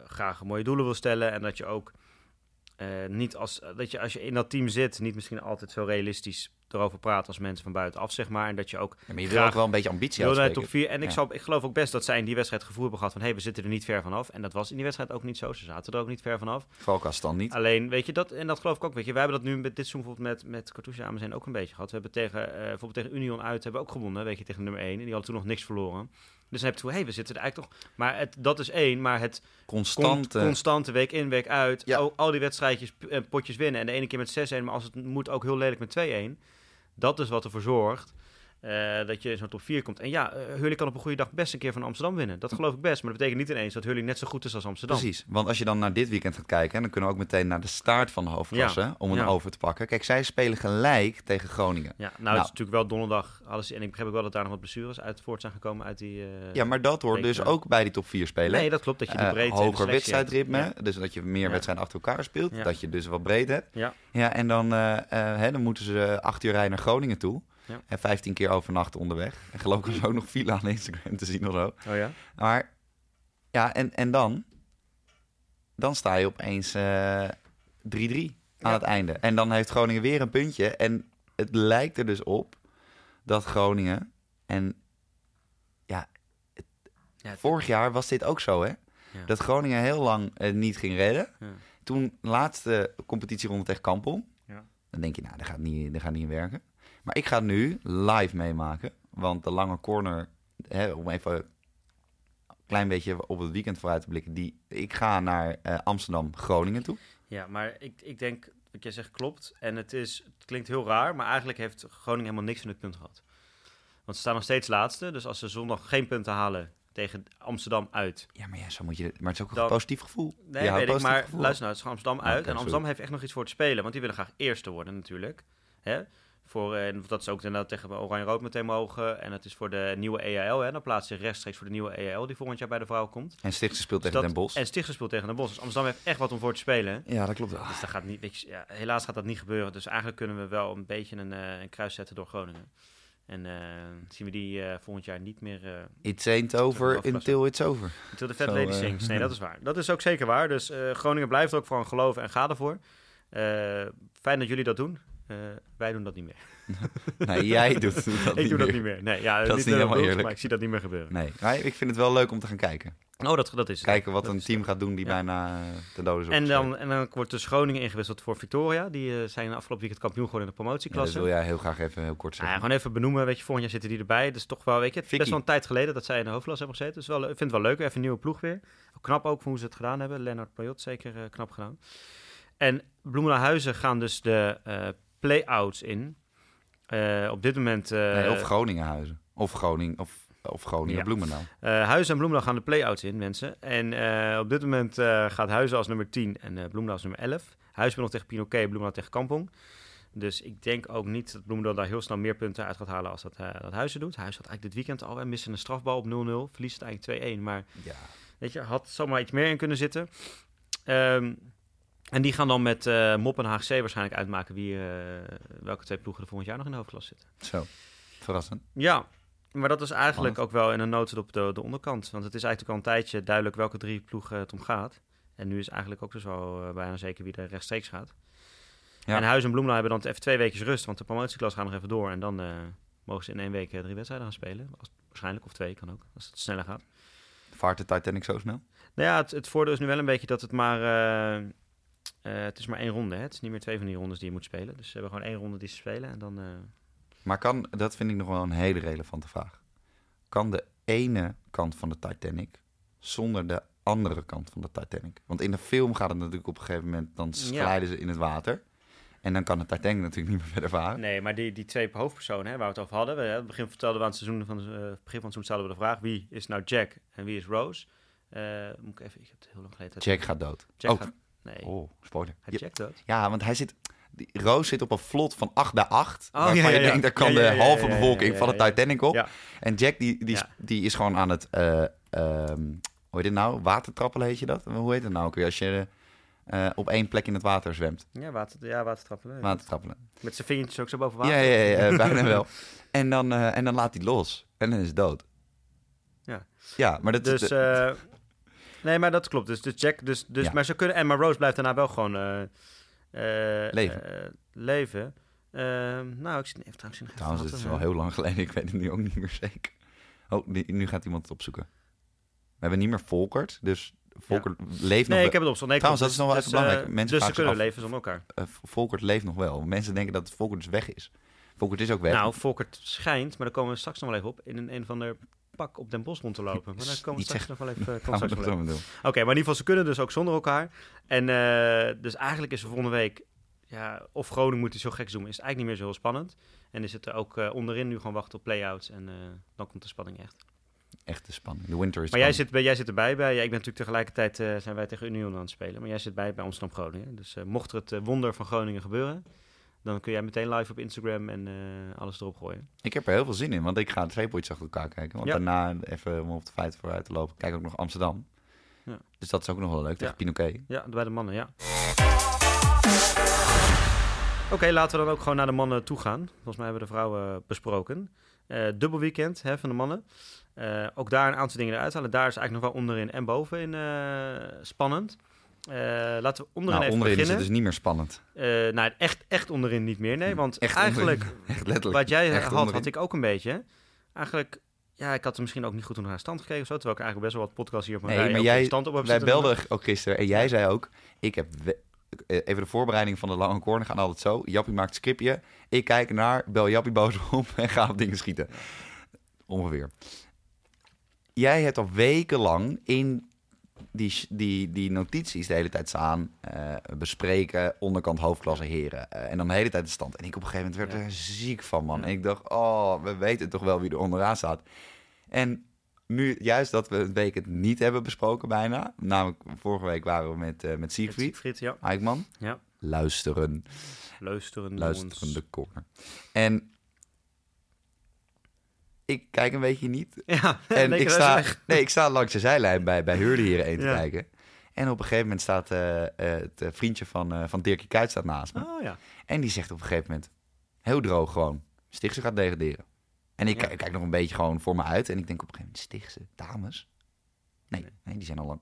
S1: graag mooie doelen wil stellen. En dat je ook uh, niet als, dat je als je in dat team zit, niet misschien altijd zo realistisch erover praat als mensen van buitenaf, zeg maar. En dat je ook.
S2: Ja, maar je wil ook wel een beetje ambitie hebben.
S1: top 4. En ik, zal, ik geloof ook best dat zij in die wedstrijd gevoel hebben gehad van hé, hey, we zitten er niet ver vanaf. En dat was in die wedstrijd ook niet zo. Ze zaten er ook niet ver vanaf.
S2: Valkast dan niet.
S1: Alleen, weet je, dat, en dat geloof ik ook. Weet je, wij hebben dat nu met dit seizoen bijvoorbeeld met, met Cartouche zijn ook een beetje gehad. We hebben tegen, uh, bijvoorbeeld tegen Union uit hebben we ook gewonnen, weet je, tegen nummer 1. En die hadden toen nog niks verloren. Dus dan heb je hé, hey, we zitten er eigenlijk toch... Maar het, dat is één, maar het...
S2: Constante...
S1: constante week in, week uit. Ja. Al, al, die wedstrijdjes, uh, potjes winnen. En de ene keer met 6-1, maar als het moet ook heel lelijk met 2-1. Dat is wat ervoor zorgt uh, dat je zo'n top 4 komt. En ja, uh, Hurley kan op een goede dag best een keer van Amsterdam winnen. Dat geloof ik best. Maar dat betekent niet ineens dat Hurley net zo goed is als Amsterdam.
S2: Precies. Want als je dan naar dit weekend gaat kijken... dan kunnen we ook meteen naar de start van de hoofdklasse... om een over te pakken. Kijk, zij spelen gelijk tegen Groningen.
S1: Ja, nou, nou het is natuurlijk wel donderdag. Alles, en ik begrijp ook wel dat daar nog wat blessures uit voort zijn gekomen uit die... Uh,
S2: ja, maar dat hoort dus ook bij die top 4 spelen.
S1: Nee, dat klopt. Dat je de breedte
S2: Hoger wedstrijdritme. Dus dat je meer wedstrijden achter elkaar speelt. Dat je dus wat breed hebt. Ja. Ja, en dan, hè, dan moeten ze acht uur rijden naar Groningen toe... Ja. En 15 keer overnachten onderweg. En geloof ik ook nog file aan Instagram te zien of zo.
S1: Oh ja?
S2: Maar ja, en, en dan? Dan sta je opeens 3-3 uh, aan het einde. En dan heeft Groningen weer een puntje. En het lijkt er dus op dat Groningen... En ja, ja vorig jaar was dit ook zo, hè? Dat Groningen heel lang uh, niet ging redden. Toen laatste competitieronde tegen Kampong. Dan denk je, nou, dat gaat niet, dat gaat niet werken. Maar ik ga nu live meemaken. Want de lange corner, hè, om even een klein beetje op het weekend vooruit te blikken. Die, ik ga naar uh, Amsterdam-Groningen toe.
S1: Ja, maar ik, ik denk wat jij zegt klopt. En het, is, het klinkt heel raar, maar eigenlijk heeft Groningen helemaal niks van het punt gehad. Want ze staan nog steeds laatste. Dus als ze zondag geen punten halen tegen Amsterdam uit.
S2: Ja, maar ja, zo moet je. Maar het is ook een positief gevoel.
S1: Nee, weet ik. Maar gevoel. luister nou, het is Amsterdam uit. en Amsterdam heeft echt nog iets voor te spelen. Want die willen graag eerste worden natuurlijk. Hè? Voor, en dat is ook inderdaad tegen Oranje-Rood meteen mogen. En het is voor de nieuwe EAL. Hè. Dan plaatst zich rechtstreeks voor de nieuwe EAL die volgend jaar bij de vrouw komt.
S2: En Stichtse speelt dus tegen Den Bosch.
S1: En Stichtse speelt tegen Den Bosch. Dus Amsterdam heeft echt wat om voor te spelen.
S2: Ja, dat klopt
S1: wel. Dus dat gaat niet, weet je, ja, helaas gaat dat niet gebeuren. Dus eigenlijk kunnen we wel een beetje een, uh, een kruis zetten door Groningen. En uh, zien we die uh, volgend jaar niet meer... Uh,
S2: it's ain't over until it's over.
S1: Until the fat so, lady sings. Nee, dat is waar. Dat is ook zeker waar. Dus Groningen blijft er ook voor geloven en gaat ervoor. fijn dat jullie dat doen. Wij doen dat niet meer.
S2: nee, jij doet dat
S1: ik
S2: niet
S1: doe dat niet meer. Nee, ja,
S2: dat is niet helemaal eerlijk.
S1: Maar ik zie dat niet meer gebeuren.
S2: Nee, ik vind het wel leuk om te gaan kijken.
S1: Oh, dat, dat is
S2: het. Kijken wat een team gaat doen die bijna de dood is
S1: en dan, en dan wordt dus Groningen ingewisseld voor Victoria. Die uh, zijn afgelopen weekend kampioen geworden in de promotieklasse.
S2: Ja, dat wil jij heel graag even heel kort zeggen.
S1: Ja, gewoon even benoemen. Weet je, volgend jaar zitten die erbij. Dat is toch wel, weet je, het is best wel een tijd geleden dat zij in de hoofdklas hebben gezeten. Dus wel, ik vind het wel leuk. Even een nieuwe ploeg weer. Knap ook hoe ze het gedaan hebben. Lennart Payot zeker uh, knap gedaan. En Bloemenhuizen gaan dus de play-outs in. op dit moment...
S2: Nee, of Groningenhuizen. Of Groningen, of of Groningen ja. Bloemendaal.
S1: Uh, Huizen en Bloemendaal gaan de play-outs in, mensen. En uh, op dit moment uh, gaat Huizen als nummer 10 en Bloemendaal als nummer 11. Huizen nog tegen Pinoquet, Bloemendaal tegen Kampong. Dus ik denk ook niet dat Bloemendaal daar heel snel meer punten uit gaat halen als dat, dat Huizen doet. Huizen had eigenlijk dit weekend al, missen een strafbal op 0-0. Verliest het eigenlijk 2-1. Maar ja. weet je, had zomaar iets meer in kunnen zitten. Um, en die gaan dan met uh, Mop en HGC waarschijnlijk uitmaken wie, uh, welke twee ploegen er volgend jaar nog in de hoofdklas zitten.
S2: Zo, verrassend.
S1: Ja, maar dat is eigenlijk ook wel in een nood op de, de onderkant. Want het is eigenlijk al een tijdje duidelijk welke drie ploegen het om gaat. En nu is eigenlijk ook dus wel uh, bijna zeker wie er rechtstreeks gaat. Ja. En Huis en Bloemla hebben dan even twee weken rust, want de promotieklas gaat nog even door. En dan mogen ze in één week drie wedstrijden gaan spelen. Als, waarschijnlijk, of twee kan ook, als het sneller gaat.
S2: Vaart de Titanic zo snel?
S1: Nou ja, het, het voordeel is nu wel een beetje dat het maar... Uh, het is maar één ronde, hè? Het is niet meer twee van die rondes die je moet spelen. Dus ze hebben gewoon één ronde die ze spelen en dan
S2: maar kan, dat vind ik nog wel een hele relevante vraag. Kan de ene kant van de Titanic zonder de andere kant van de Titanic? Want in de film gaat het natuurlijk op een gegeven moment, dan glijden ze in het water. En dan kan de Titanic natuurlijk niet meer verder varen.
S1: Nee, maar die, die twee hoofdpersonen hè, waar we het over hadden. We, hè, het begin vertelden we aan het seizoen van, uh, begin van het seizoen stelden we de vraag: wie is nou Jack en wie is Rose? Uh, moet ik even, ik heb het heel lang geleden.
S2: Jack gaat dood.
S1: Jack oh. gaat, nee.
S2: Oh, spoiler.
S1: Hij Jack dood?
S2: Ja, want hij zit, die Roos zit op een vlot van 8 bij 8. Oh, waarvan ja, ja, je denkt, daar kan de halve bevolking van de Titanic op. En Jack, die, die, die is gewoon aan het... Uh, hoe heet het nou? Watertrappelen heet je dat? Hoe heet het nou ook weer? Als je uh, op één plek in het water zwemt.
S1: Ja, water, ja watertrappelen.
S2: Watertrappelen.
S1: Met zijn vingertjes ook zo boven water?
S2: Ja, ja, ja bijna wel. En dan, uh, en dan laat hij los. En dan is het dood.
S1: Ja.
S2: Ja, maar dat...
S1: Dus... nee, maar dat klopt. Dus, dus Jack... Dus, dus, Maar ze kunnen... En maar Rose blijft daarna wel gewoon...
S2: Uh, leven. Uh,
S1: leven. Uh, nou, ik zit even
S2: trouwens in Trouwens, het is wel heel lang geleden. Ik weet het nu ook niet meer zeker. Oh, nu gaat iemand het opzoeken. We hebben niet meer Volkert, dus Volkert ja. leeft
S1: nog
S2: Nee,
S1: ik heb het opzocht. Nee,
S2: trouwens, dat is nog wel dus, even belangrijk.
S1: Mensen dus ze kunnen leven zonder elkaar.
S2: Volkert leeft nog wel. Mensen denken dat Volkert dus weg is. Volkert is ook weg.
S1: Nou, Volkert schijnt, maar daar komen we straks nog wel even op, in een, een van de pak op Den Bos rond te lopen. Maar daar komen we straks nog wel even, Oké, maar in ieder geval, ze kunnen dus ook zonder elkaar. En uh, dus eigenlijk is er volgende week ja, of Groningen moet hij zo gek zoomen, is het eigenlijk niet meer zo heel spannend. En is het er ook uh, onderin nu gewoon wachten op play-outs en uh, dan komt de spanning echt.
S2: Echt de spanning. De winter is
S1: Maar jij zit, bij, jij zit erbij bij. Ja, ik ben natuurlijk tegelijkertijd zijn wij tegen Union aan het spelen. Maar jij zit bij bij Amsterdam Groningen. Dus mocht er het wonder van Groningen gebeuren, dan kun jij meteen live op Instagram en alles erop gooien.
S2: Ik heb er heel veel zin in, want ik ga twee potjes achter elkaar kijken. Want daarna, even om op de feiten vooruit te lopen, kijk ook nog Amsterdam. Ja. Dus dat is ook nog wel leuk, tegen ja. Pinoquet.
S1: Ja, bij de mannen, ja. Oké, laten we dan ook gewoon naar de mannen toe gaan. Volgens mij hebben we de vrouwen besproken. Uh, dubbel weekend hè, van de mannen. Uh, ook daar een aantal dingen eruit halen. Daar is eigenlijk nog wel onderin en bovenin uh, laten we onderin nou, even
S2: onderin
S1: beginnen.
S2: is het dus niet meer spannend.
S1: nou, echt, echt onderin niet meer, nee. Want echt eigenlijk, echt letterlijk. wat jij had, onderin. had ik ook een beetje. Eigenlijk ja, ik had er misschien ook niet goed naar stand gekeken of zo. Terwijl ik eigenlijk best wel wat podcasts hier op mijn
S2: nee, maar jij, stand op heb Wij belden ook gisteren en jij zei ook... Ik heb eh, even de voorbereiding van de lange corner gaan altijd zo. Jappie maakt scriptje. Ik kijk naar, bel Jappie boos op en ga op dingen schieten. Ongeveer. Jij hebt al wekenlang in die, die, die notities de hele tijd staan. Uh, bespreken, onderkant hoofdklasse heren. Uh, en dan de hele tijd de stand. En ik op een gegeven moment werd er ziek van, man. En ik dacht, oh, we weten toch wel wie er onderaan staat. En nu juist dat we het week het niet hebben besproken bijna. Namelijk, vorige week waren we met, uh, met Siegfried,
S1: Siegfried ja.
S2: Eikman.
S1: Ja.
S2: luisteren.
S1: Luisteren.
S2: Luisterende corner. En ik kijk een beetje niet.
S1: Ja,
S2: en ik sta, nee, ik sta langs de zijlijn bij, bij Hurley hier één te kijken. En op een gegeven moment staat uh, het vriendje van, uh, van Dirkie Kuyt staat naast me.
S1: Oh, ja.
S2: En die zegt op een gegeven moment, heel droog gewoon, Stichtse gaat degraderen. En ik, ja. kijk nog een beetje gewoon voor me uit. En ik denk op een gegeven moment, Stichtse, dames? Nee, nee, die zijn al lang.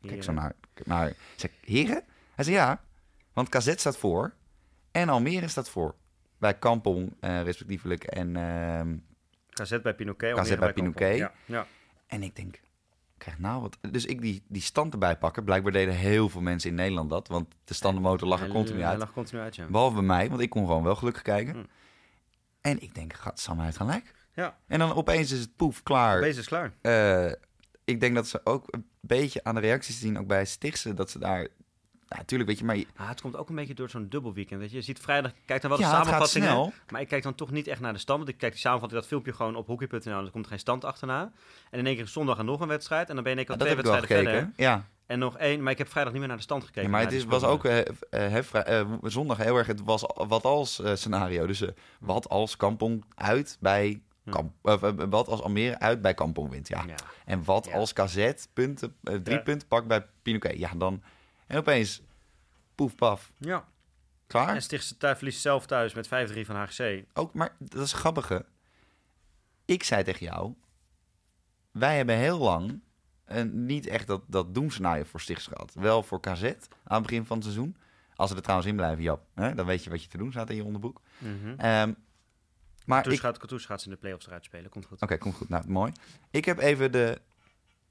S2: Kijk zo naar, naar zeg, heren? Hij zei ja, want KZ staat voor en Almere staat voor. Bij Kampong respectievelijk en...
S1: KZ bij Pinoquet.
S2: KZ bij Pinoquet.
S1: Ja. ja.
S2: En ik denk, krijg nou wat. Dus ik die, die stand erbij pakken. Blijkbaar deden heel veel mensen in Nederland dat. Want de standenmotor lag er continu uit.
S1: lag continu uit, ja.
S2: Behalve bij mij, want ik kon gewoon wel gelukkig kijken. Hm. En ik denk, gaat Sam uit gelijk?
S1: Ja.
S2: En dan opeens is het poef, klaar.
S1: Opeens is klaar.
S2: Uh, ik denk dat ze ook een beetje aan de reacties zien, ook bij Stichtse, dat ze daar nou, natuurlijk, weet je, maar...
S1: Ah, het komt ook een beetje door zo'n dubbel weekend, weet je. Je ziet vrijdag, kijk dan wel de ja, samenvattingen. Maar ik kijk dan toch niet echt naar de stand. Want ik kijk die samenvatting, dat filmpje gewoon op hockey.nl. En er komt geen stand achterna. En in één keer zondag en nog een wedstrijd. En dan ben je in één keer twee wedstrijden verder.
S2: Ja.
S1: En nog één, maar ik heb vrijdag niet meer naar de stand gekeken.
S2: Ja, maar het is, was ook uh, uh, zondag heel erg, het was wat als scenario. Dus wat als Kampong uit bij Kamp, wat als Almere uit bij Kampong wint, ja. ja. En wat ja. als KZ punten, drie ja. punten pakt bij Pinoquet, ja dan... En opeens, poef, paf.
S1: Ja.
S2: Klaar?
S1: En Stichtse thuis verliest zelf thuis met 5-3 van HGC.
S2: Ook, maar dat is grappige. Ik zei tegen jou, wij hebben heel lang en niet echt dat, dat doemscenario voor Stichts gehad. Wel voor KZ aan het begin van het seizoen. Als ze er trouwens in blijven, Jap, hè, dan weet je wat je te doen staat in je onderboek.
S1: Mm -hmm.
S2: um, maar
S1: Katoes, ik... gaat, Katoes gaat ze in de play-offs eruit spelen. Komt goed.
S2: Oké, okay, komt goed. Nou, mooi. Ik heb even de,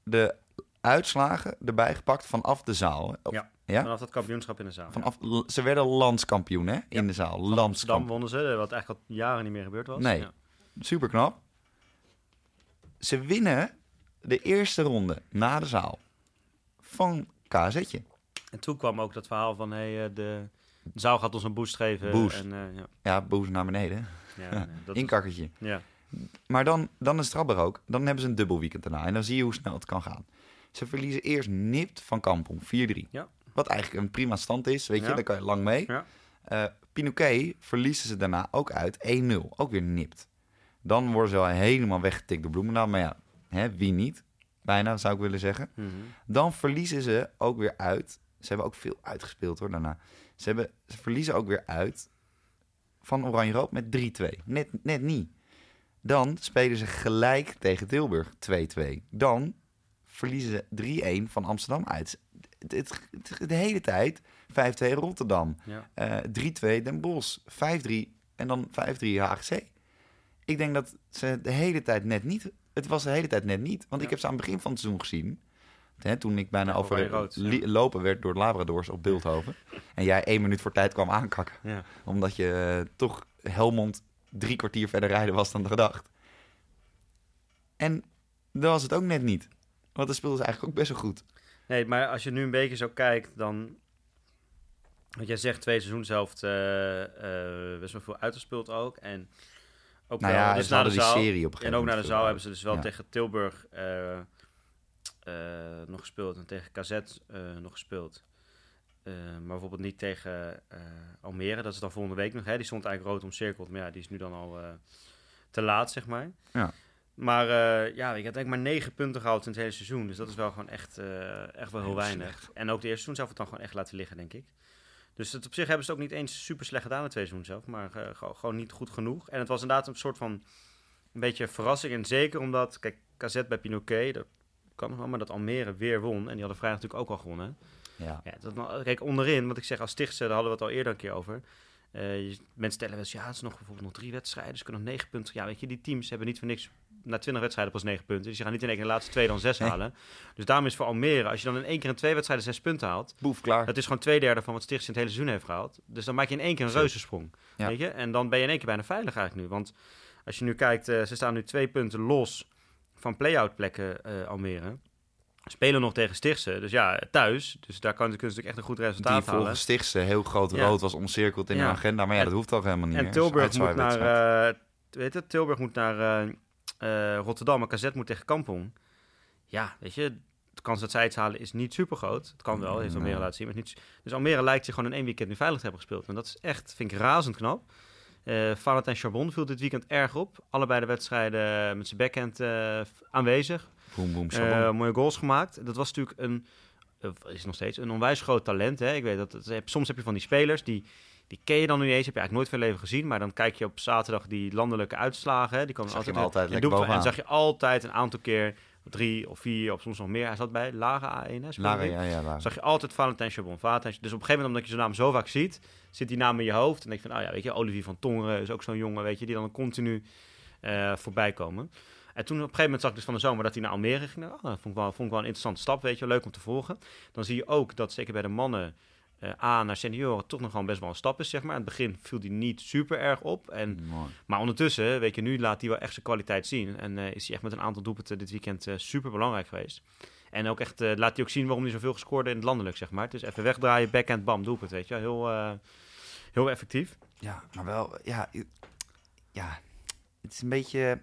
S2: de uitslagen erbij gepakt vanaf de zaal.
S1: Ja, ja, vanaf dat kampioenschap in de zaal.
S2: Vanaf, ja. Ze werden landskampioen hè, in ja. de zaal.
S1: Van Amsterdam wonnen ze, wat eigenlijk al jaren niet meer gebeurd was.
S2: Nee, ja. super knap. Ze winnen de eerste ronde na de zaal van KZ'tje.
S1: En toen kwam ook dat verhaal van hey, de, de zaal gaat ons een boost geven.
S2: Boost.
S1: En, uh, ja.
S2: ja, boost naar beneden.
S1: Ja, nee, dat
S2: Inkakkertje.
S1: Ja.
S2: Maar dan, dan is het ook. Dan hebben ze een dubbel weekend daarna. En dan zie je hoe snel het kan gaan. Ze verliezen eerst nipt van Kampong, 4-3.
S1: Ja.
S2: Wat eigenlijk een prima stand is, weet je.
S1: Ja.
S2: Daar kan je lang mee.
S1: Ja.
S2: Uh, Pinoquet verliezen ze daarna ook uit 1-0. Ook weer nipt. Dan worden ze al helemaal weggetikt door Bloemendaal. Maar ja, hè, wie niet? Bijna, zou ik willen zeggen.
S1: Mm -hmm.
S2: Dan verliezen ze ook weer uit. Ze hebben ook veel uitgespeeld hoor, daarna. Ze, hebben, ze verliezen ook weer uit van Oranje-Rood met 3-2. Net, net niet. Dan spelen ze gelijk tegen Tilburg 2-2. Dan verliezen ze 3-1 van Amsterdam uit. Het, het, het, de hele tijd 5-2 Rotterdam.
S1: Ja.
S2: Uh, 3-2 Den Bosch. 5-3 en dan 5-3 HGC. Ik denk dat ze de hele tijd net niet... Het was de hele tijd net niet. Want
S1: Ja.
S2: ik heb ze aan het begin van het seizoen gezien. Hè, toen ik bijna
S1: Ja,
S2: over lopen werd door de Labradors op Beeldhoven. en jij één minuut voor tijd kwam aankakken.
S1: Ja.
S2: Omdat je eh, toch Helmond drie kwartier verder rijden was dan gedacht. En dat was het ook net niet. Want de speelde ze eigenlijk ook best wel goed.
S1: Nee, maar als je nu een beetje zo kijkt, dan... Want jij zegt twee seizoenshelft eh eh best wel veel uitgespeeld ook. En ook
S2: Nou
S1: wel,
S2: ja,
S1: dus naar de zaal.
S2: serie op
S1: En ook naar de zaal hebben ze dus wel
S2: Ja.
S1: tegen Tilburg eh, nog gespeeld. En tegen KZ nog gespeeld. Maar bijvoorbeeld niet tegen Almere. Dat is dan volgende week nog. Hè? Die stond eigenlijk rood omcirkeld. Maar ja, die is nu dan al te laat, zeg maar.
S2: Ja.
S1: Maar eh, ja, ik heb denk maar negen punten gehaald in het hele seizoen. Dus dat is wel gewoon echt, eh, echt wel heel
S2: Heel
S1: weinig.
S2: slecht.
S1: En ook de eerste seizoen zelf het dan gewoon echt laten liggen, denk ik. Dus het op zich hebben ze het ook niet eens super slecht gedaan, het tweede seizoen zelf. Maar eh, gewoon, gewoon niet goed genoeg. En het was inderdaad een soort van een beetje verrassing. En zeker omdat, kijk, KZ bij Pinoquet, dat kan nog wel, maar dat Almere weer won. En die hadden vrijdag natuurlijk ook al gewonnen.
S2: Ja.
S1: Ja, dat, kijk, onderin, wat ik zeg, als Stichtse, daar hadden we het al eerder een keer over. Eh, je- mensen stellen wel eens, ja, het is nog bijvoorbeeld nog drie wedstrijden, ze kunnen nog negen punten. Ja, weet je, die teams hebben niet voor niks na twintig wedstrijden pas negen punten. Dus je gaat niet in één keer de laatste twee dan zes
S2: Nee.
S1: halen. Dus daarom is voor Almere, als je dan in één keer in twee wedstrijden zes punten haalt,
S2: Boef, klaar.
S1: dat is gewoon twee derde van wat Stichtse in het hele seizoen heeft gehaald. Dus dan maak je in één keer een reuzensprong.
S2: Ja.
S1: Weet je? En dan ben je in één keer bijna veilig eigenlijk nu. Want als je nu kijkt, eh, ze staan nu twee punten los van play-out plekken eh, Almere. Spelen nog tegen Stichtse, dus ja, thuis. Dus daar kan, kunnen ze natuurlijk echt een goed resultaat
S2: Die
S1: halen.
S2: volgens Stichtse heel groot
S1: Ja.
S2: rood was omcirkeld in
S1: Ja.
S2: de agenda. Maar ja,
S1: En-
S2: dat hoeft toch helemaal niet
S1: En
S2: meer.
S1: Tilburg
S2: Het
S1: moet naar,
S2: uitzwaaiwedstrijd.
S1: eh, weet het, Tilburg moet naar eh, eh, Rotterdam en KZ moet tegen Kampong. Ja, weet je, de kans dat zij iets halen is niet super groot. Het kan wel, heeft Almere nee. laten zien. Maar niet, dus Almere lijkt zich gewoon in één weekend nu veilig te hebben gespeeld. En dat is echt, vind ik, razend knap. Uh, Valentijn Charbon viel dit weekend erg op. Allebei de wedstrijden met zijn backhand uh, aanwezig.
S2: Boom, boom,
S1: uh, mooie goals gemaakt. Dat was natuurlijk een, is nog steeds een onwijs groot talent. Hè? Ik weet dat, het, soms heb je van die spelers die die ken je dan nu eens, heb je eigenlijk nooit veel leven gezien. Maar dan kijk je op zaterdag die landelijke uitslagen. Hè, die komen
S2: altijd,
S1: altijd
S2: lekker bovenaan.
S1: En zag je altijd een aantal keer, drie of vier of soms nog meer. Hij zat bij Lage A1. Hè,
S2: Lage, ja, ja, Lage.
S1: Zag je altijd Valentijn Chabon. Valentijn, dus op een gegeven moment, omdat je zo'n naam zo vaak ziet, zit die naam in je hoofd. En denk van, oh ja, weet je, Olivier van Tongeren is ook zo'n jongen, weet je, die dan continu uh, voorbij komen. En toen op een gegeven moment zag ik dus van de zomer dat hij naar Almere ging. Oh, dat vond ik, wel, vond ik wel een interessante stap, weet je, leuk om te volgen. Dan zie je ook dat zeker bij de mannen uh, A naar senioren toch nog gewoon best wel een stap is, zeg maar. In het begin viel hij niet super erg op. En, maar ondertussen, weet je, nu laat hij wel echt zijn kwaliteit zien. En uh, is hij echt met een aantal doelpunten dit weekend uh, super belangrijk geweest. En ook echt laat hij ook zien waarom hij zoveel gescoord in het landelijk, zeg maar. Dus even wegdraaien, backhand, bam, doelpunt, weet je. Heel, heel effectief.
S2: Ja, maar wel, ja, ja, het is een beetje...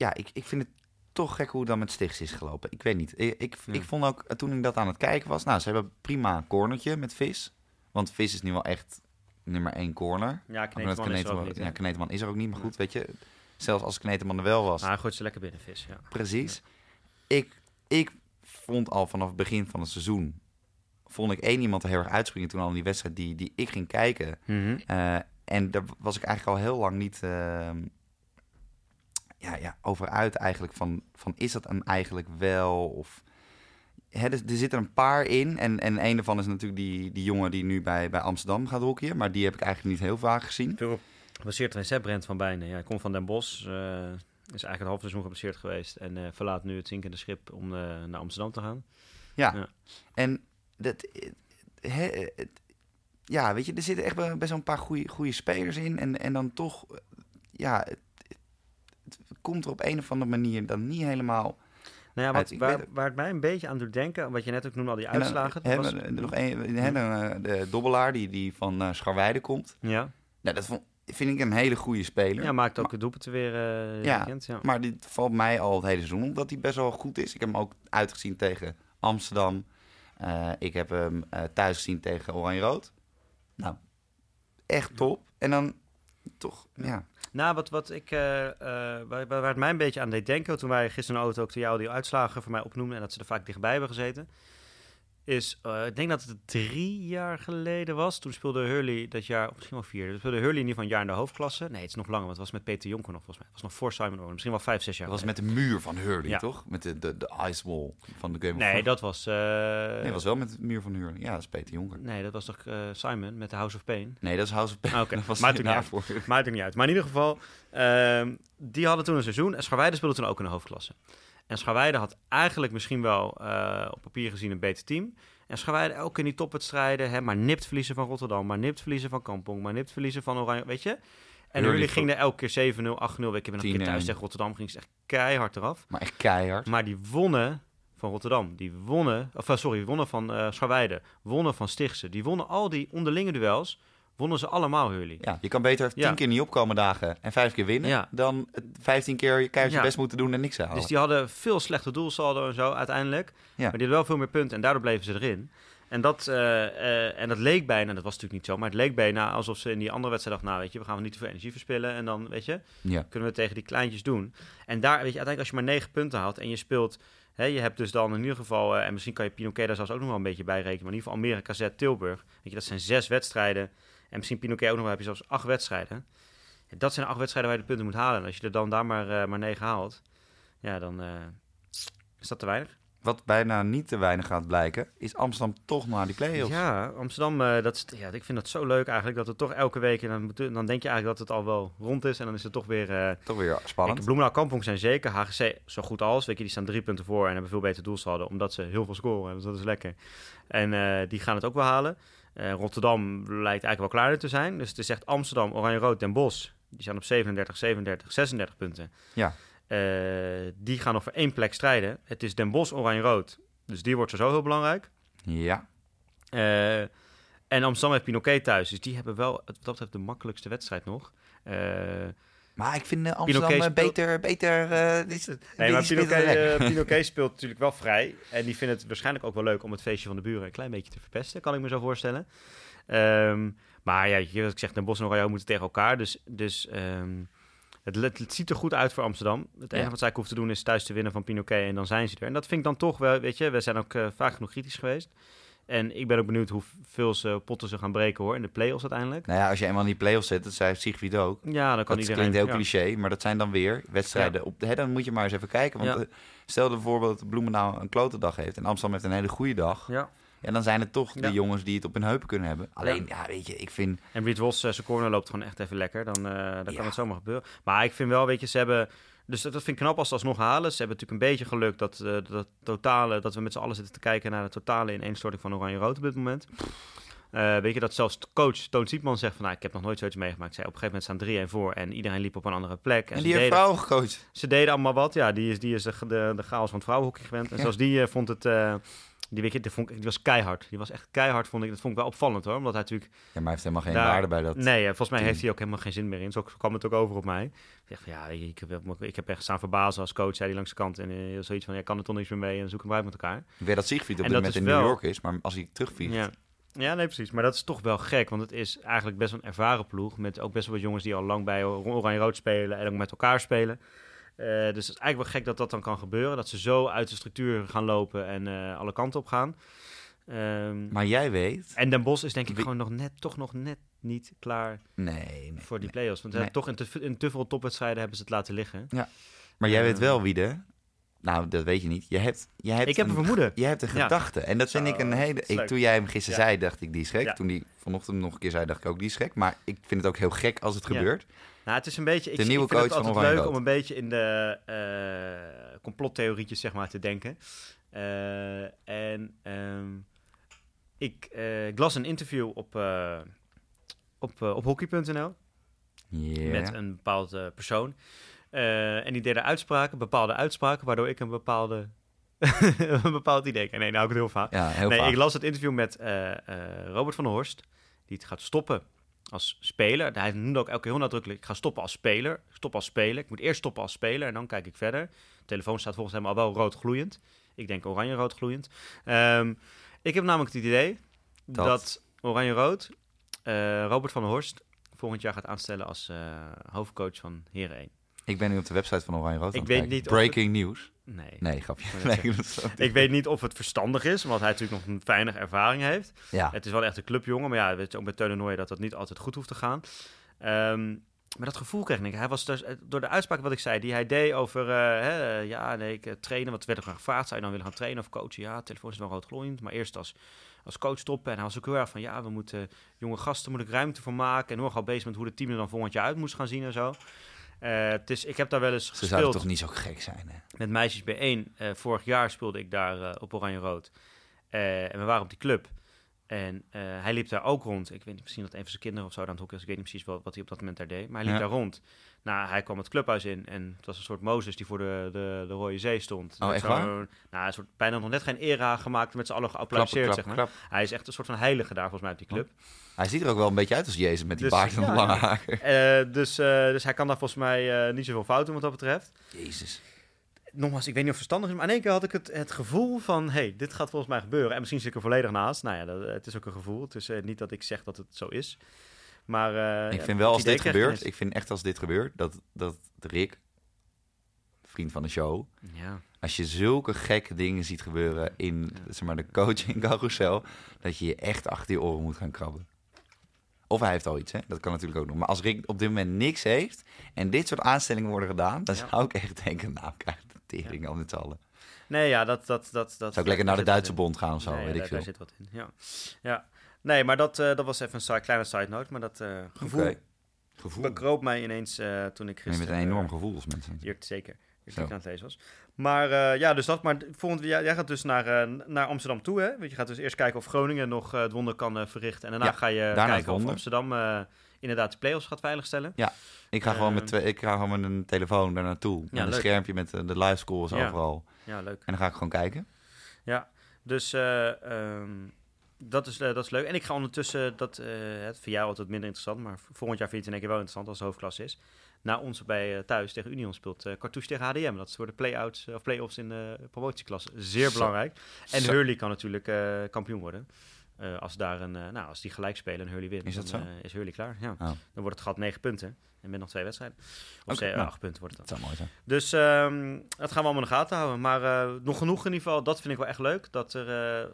S2: Ja, ik, ik vind het toch gek hoe het dan met Stichts is gelopen. Ik weet niet. Ik, ik, ik, vond ook, toen ik dat aan het kijken was... Nou, ze hebben prima een cornertje met Vis. Want Vis is nu wel echt nummer één corner.
S1: Ja, Kneteman, Kneteman is er ook niet.
S2: Ja, Kneteman is er ook niet. Maar goed, weet je... Zelfs als Kneteman er wel was...
S1: Maar hij gooit ze lekker binnen, Vis, ja.
S2: Precies. Ik, ik vond al vanaf het begin van het seizoen... vond ik één iemand er heel erg uitspringen... toen al in die wedstrijd die, die ik ging kijken.
S1: Mhm.
S2: Eh, en daar was ik eigenlijk al heel lang niet... Uh, ja, ja, over uit eigenlijk van, van is dat hem eigenlijk wel of... Hè, er, er zitten een paar in en, en een daarvan is natuurlijk die, die jongen die nu bij, bij Amsterdam gaat hockeyen. Maar die heb ik eigenlijk niet heel vaak gezien.
S1: Veel gebaseerd Brent van Bijnen. Ja, hij komt van Den Bosch, uh, is eigenlijk het half seizoen gebaseerd geweest en uh, verlaat nu het zinkende schip om uh, naar Amsterdam te gaan.
S2: Ja, ja. en dat... He, ja, weet je, er zitten echt best wel een paar goede spelers in. En, en dan toch, ja, komt er op een of andere manier dan niet helemaal.
S1: Nou ja, wat, waar, waar, het mij een beetje aan doet denken, wat je net ook noemde, al die uitslagen.
S2: Dan, was... nog een, eh, de dobbelaar die, die van uh, Scharweide komt.
S1: Ja.
S2: Nou, dat vond, vind ik een hele goede speler.
S1: Ja, maakt ook de doelpunten weer uh, ja, ja,
S2: maar dit valt mij al het hele seizoen omdat hij best wel goed is. Ik heb hem ook uitgezien tegen Amsterdam. Uh, ik heb hem thuis gezien tegen Oranje-Rood. Nou, echt top. En dan toch, ja.
S1: Nou, wat, wat ik, uh, uh, waar, waar, het mij een beetje aan deed denken, toen wij gisteren auto ook de jou die uitslagen voor mij opnoemden en dat ze er vaak dichtbij hebben gezeten is, uh, ik denk dat het drie jaar geleden was. Toen speelde Hurley dat jaar, of misschien wel vier. Toen speelde Hurley in ieder geval een jaar in de hoofdklasse. Nee, het is nog langer, want het was met Peter Jonker nog volgens mij. Het was nog voor Simon Owen, misschien wel vijf, zes jaar
S2: Dat was met de muur van Hurley, toch? Met de, de, de ice wall van de Game
S1: of Nee, dat was... Uh...
S2: Nee, dat was wel met de muur van Hurley. Ja, dat is Peter Jonker.
S1: Nee, dat was toch uh, Simon met de House of Pain?
S2: Nee, dat is House of Pain.
S1: Ah, oké, okay. maakt het niet uit. Maakt het niet uit. Maar in ieder geval, ehm, die hadden toen een seizoen. En Scharweide speelde toen ook in de hoofdklasse. En Scharweide had eigenlijk misschien wel op papier gezien een beter team. En Scharweide ook in die topwedstrijden, hè, maar nipt verliezen van Rotterdam, maar nipt verliezen van Kampong, maar nipt verliezen van Oranje, weet je? En jullie gingen er elke keer 7-0, 8-0. Ik heb nog een keer thuis tegen Rotterdam, ging ze echt keihard eraf.
S2: Maar echt keihard.
S1: Maar die wonnen van Rotterdam, die wonnen, of eh, sorry, wonnen van uh, wonnen van Stichtse, die wonnen al die onderlinge duels wonnen ze allemaal Hurley.
S2: Ja, je kan beter tien keer niet opkomen dagen en vijf keer winnen... dan vijftien keer keihard je best moeten doen en niks halen.
S1: Dus die hadden veel slechter doelsaldo en zo uiteindelijk. Maar die hadden wel veel meer punten en daardoor bleven ze erin. En dat, uh, uh, en dat leek bijna, dat was natuurlijk niet zo, maar het leek bijna alsof ze in die andere wedstrijd dachten, nou weet je, we gaan niet te veel energie verspillen en dan, weet je,
S2: ja.
S1: kunnen we tegen die kleintjes doen. En daar, weet je, uiteindelijk als je maar negen punten haalt en je speelt, hè, je hebt dus dan in ieder geval, uh, en misschien kan je Pinoquet daar zelfs ook nog wel een beetje bij rekenen, maar in ieder geval Almere, KZ, Tilburg, weet je, dat zijn zes wedstrijden en misschien Pinoquet ook nog wel, heb je zelfs acht wedstrijden. dat zijn acht wedstrijden waar je de punten moet halen. En als je er dan daar maar, maar negen haalt, ja, dan is dat te weinig
S2: wat bijna niet te weinig gaat blijken, is Amsterdam toch naar die play-offs.
S1: Ja, Amsterdam, uh, dat is, ja, ik vind dat zo leuk eigenlijk, dat het toch elke week, en dan, dan denk je eigenlijk dat het al wel rond is, en dan is het toch weer... Uh,
S2: toch weer spannend.
S1: Bloemendaal Kampong zijn zeker, HGC zo goed als, weet je, die staan drie punten voor en hebben veel beter doelsaldo, omdat ze heel veel scoren, dus dat is lekker. En uh, die gaan het ook wel halen. Rotterdam lijkt eigenlijk wel klaar te zijn, dus het is echt Amsterdam, Oranje-Rood, Den Bosch, die staan op 37, 37, 36 punten.
S2: Ja.
S1: Uh, die gaan nog voor één plek strijden. Het is Den Bosch, Oranje-Rood. Dus die wordt zo heel belangrijk.
S2: Ja.
S1: Uh, en Amsterdam heeft Pinoquet thuis. Dus die hebben wel, wat dat betreft, de makkelijkste wedstrijd nog.
S2: Maar ik vind Amsterdam beter... beter
S1: nee, maar Pinoquet, Pinoquet speelt natuurlijk wel vrij. En die vindt het waarschijnlijk ook wel leuk om het feestje van de buren een klein beetje te verpesten. Kan ik me zo voorstellen. Um, maar ja, wat ik zeg, Den Bosch en Royal moeten tegen elkaar. Dus, dus um, het, het, ziet er goed uit voor Amsterdam. Het enige wat zij hoeft te doen is thuis te winnen van Pinoquet en dan zijn ze er. En dat vind ik dan toch wel, weet je, we zijn ook uh, vaak genoeg kritisch geweest. En ik ben ook benieuwd hoeveel ze potten ze gaan breken hoor, in de play-offs uiteindelijk.
S2: Nou ja, als je eenmaal in die play-offs zit, dat zei Sigrid ook.
S1: Ja, dan kan
S2: dat
S1: iedereen...
S2: klinkt heel cliché, maar dat zijn dan weer wedstrijden. Op, hè, dan moet je maar eens even kijken. Want ja. Eh, stel bijvoorbeeld dat Bloemendaal een klote dag heeft en Amsterdam heeft een hele goede dag. Ja. Ja, dan zijn het toch de jongens die het op hun heupen kunnen hebben. Alleen, ja, weet je, ik vind...
S1: En Reed Vos, uh, zijn corner loopt gewoon echt even lekker. Dan, uh, dan kan het zomaar gebeuren. Maar ik vind wel, weet je, ze hebben... Dus dat, vind ik knap als ze alsnog halen. Ze hebben natuurlijk een beetje geluk dat, uh, dat, totale, dat we met z'n allen zitten te kijken naar de totale ineenstorting van Oranje-Rood op dit moment. Uh, weet je dat zelfs coach Toon Siepman zegt van... Nou, ik heb nog nooit zoiets meegemaakt. Zij op een gegeven moment staan 3 en voor en iedereen liep op een andere plek.
S2: En, en die heeft vrouwen gecoacht.
S1: Ze deden allemaal wat. Ja, die is, die is de, de, de chaos van het vrouwenhockey gewend. En ja. zelfs die uh, vond het... Die, weet je, die, vond ik, die was keihard. Die was echt keihard, vond ik. Dat vond ik wel opvallend hoor. Omdat hij natuurlijk...
S2: Ja, maar hij heeft helemaal geen waarde bij dat...
S1: Nee, volgens mij heeft hij ook helemaal geen zin meer in. Zo kwam het ook over op mij. Ik van, ja, ik heb, ik heb echt staan verbazen als coach, zei hij langs de kant. En uh, zoiets van, ja, kan er toch niks meer mee en zoeken we uit met elkaar.
S2: Ik weet dat Siegfried op dit moment in New York is, maar als hij terugvliegt...
S1: Ja. Ja, nee, precies. Maar dat is toch wel gek, want het is eigenlijk best wel een ervaren ploeg. Met ook best wel wat jongens die al lang bij Oranje-Rood spelen en ook met elkaar spelen. Uh, dus het is eigenlijk wel gek dat dat dan kan gebeuren. Dat ze zo uit de structuur gaan lopen en uh, alle kanten op gaan.
S2: Um, maar jij weet...
S1: En Den Bos is denk ik gewoon nog net, toch nog net niet klaar
S2: nee, nee
S1: voor die
S2: nee,
S1: play-offs. Want nee. toch in te, in te veel topwedstrijden hebben ze het laten liggen.
S2: Ja. Maar jij uh, weet wel wie de... Nou, dat weet je niet. Je hebt, je hebt
S1: ik heb een, een vermoeden.
S2: Je hebt een gedachte. En dat vind ik een hele... Ik, toen jij hem gisteren ja. zei, dacht ik, die is gek. Ja. Toen hij vanochtend nog een keer zei, dacht ik ook, die is gek. Maar ik vind het ook heel gek als het gebeurt.
S1: Nou, het is een beetje...
S2: De
S1: ik,
S2: nieuwe
S1: ik
S2: coach
S1: vind het altijd leuk om een beetje in de uh, complottheorietjes, zeg maar, te denken. Uh, en... Um, ik, uh, ik, las een interview op, op, op hockey.nl
S2: yeah.
S1: met een bepaalde persoon. en die deed er uitspraken, bepaalde uitspraken, waardoor ik een bepaalde een bepaald idee. Nee, nou ik het heel vaak.
S2: Ja, heel
S1: nee,
S2: vaak.
S1: ik las het interview met Robert van der Horst, die het gaat stoppen als speler. Hij noemde ook elke keer heel nadrukkelijk, ik ga stoppen als speler. Ik stop als speler. Ik moet eerst stoppen als speler en dan kijk ik verder. De telefoon staat volgens hem al wel rood gloeiend. Ik denk oranje rood gloeiend. Um, ik heb namelijk het idee dat, dat Oranje-Rood uh, Robert van der Horst volgend jaar gaat aanstellen als uh, hoofdcoach van Heren 1.
S2: Ik ben nu op de website van Oranje-Rood
S1: Ik weet niet
S2: Breaking het... news.
S1: Nee.
S2: Nee, grapje. Nee,
S1: ik weet niet of het verstandig is, omdat hij natuurlijk nog een weinig ervaring heeft.
S2: Ja.
S1: Het is wel echt een clubjongen, maar ja, weet je ook met Teun dat dat niet altijd goed hoeft te gaan. Um, maar dat gevoel kreeg ik. Hij was dus, door de uitspraak wat ik zei, die hij deed over, uh, hè, ja, nee, ik trainen, wat werd er gevraagd, zou je dan willen gaan trainen of coachen? Ja, telefoon is wel rood gloeiend, maar eerst als, als coach stoppen. En hij was ook heel erg van, ja, we moeten jonge gasten, moet ik ruimte voor maken. En nog al bezig met hoe de team er dan volgend jaar uit moest gaan zien en zo. Uh, dus ik heb daar wel eens
S2: Ze
S1: gespeeld.
S2: Ze zouden toch niet zo gek zijn, hè?
S1: Met meisjes B1. Uh, vorig jaar speelde ik daar uh, op Oranje-Rood. en we waren op die club. En uh, hij liep daar ook rond. Ik weet niet, misschien dat een van zijn kinderen of zo aan het hockey was. Ik weet niet precies wat, wat hij op dat moment daar deed. Maar hij liep ja. daar rond. Nou, hij kwam het clubhuis in en het was een soort Mozes die voor de, de, de Rode Zee stond.
S2: Oh, echt waar?
S1: Nou, een soort bijna nog net geen era gemaakt met z'n allen geapplaudiseerd,
S2: klap,
S1: zeg maar.
S2: klap.
S1: Hij is echt een soort van heilige daar volgens mij op die club.
S2: Oh. Hij ziet er ook wel een beetje uit als Jezus met die dus, baard en ja, lange haar.
S1: Uh, dus, uh, dus hij kan daar volgens mij niet zoveel fout doen wat dat betreft.
S2: Jezus
S1: nogmaals, ik weet niet of het verstandig is, maar in één keer had ik het, het gevoel van, hey, dit gaat volgens mij gebeuren. En misschien zit ik er volledig naast. Nou ja, dat, het is ook een gevoel. Het is uh, niet dat ik zeg dat het zo is. Maar uh,
S2: ik vind wel als dit gebeurt, ik vind echt als dit gebeurt, dat, dat Rick, vriend van de show,
S1: ja.
S2: als je zulke gekke dingen ziet gebeuren in ja. zeg maar, de coaching carousel, dat je je echt achter je oren moet gaan krabben. Of hij heeft al iets, hè? dat kan natuurlijk ook nog. Maar als Rick op dit moment niks heeft en dit soort aanstellingen worden gedaan, dan ja. zou ik echt denken, nou, kijk, tering al met z'n allen.
S1: Nee, ja, dat... dat, dat, dat
S2: Zou ik lekker naar de Duitse bond gaan of zo,
S1: nee,
S2: weet ik
S1: daar,
S2: veel.
S1: Daar zit wat in, ja. ja. Nee, maar dat, uh, dat was even een side, kleine side note, maar dat uh, gevoel,
S2: okay. gevoel
S1: bekroop mij ineens uh, toen ik gisteren...
S2: met een enorm gevoel als mensen.
S1: Hier, zeker, ik aan het lezen was. Maar uh, ja, dus dat. Maar volgend jaar, jij gaat dus naar, uh, naar Amsterdam toe, hè? Want je gaat dus eerst kijken of Groningen nog uh, het wonder kan verrichten. En daarna
S2: ja,
S1: ga je kijken of Amsterdam inderdaad de play-offs gaat veiligstellen.
S2: Ja, ik ga, gewoon, met twee, ik ga gewoon met een telefoon daar naartoe. Ja, een schermpje met de live scores overal.
S1: Ja, leuk.
S2: En dan ga ik gewoon kijken.
S1: Ja, dus um, dat is, dat is leuk. En ik ga ondertussen, dat, het voor jou altijd minder interessant, maar volgend jaar vind je het in één keer wel interessant als het hoofdklasse is. Na ons bij thuis tegen Union speelt Cartouche tegen HDM. Dat is voor de play-outs of play-offs in de promotieklasse. Zeer belangrijk. En Hurley kan natuurlijk kampioen worden. Als, daar een, nou, als die gelijk spelen en Hurley wint,
S2: is dat
S1: dan
S2: zo?
S1: is Hurley klaar. Ja. Oh. Dan wordt het gat 9 punten. En met nog twee wedstrijden. Of okay, nou, acht punten wordt het
S2: dan. Dat zou mooi zijn.
S1: Dus um, dat gaan we allemaal in de gaten houden. Maar nog genoeg in ieder geval. Dat vind ik wel echt leuk. Dat, er,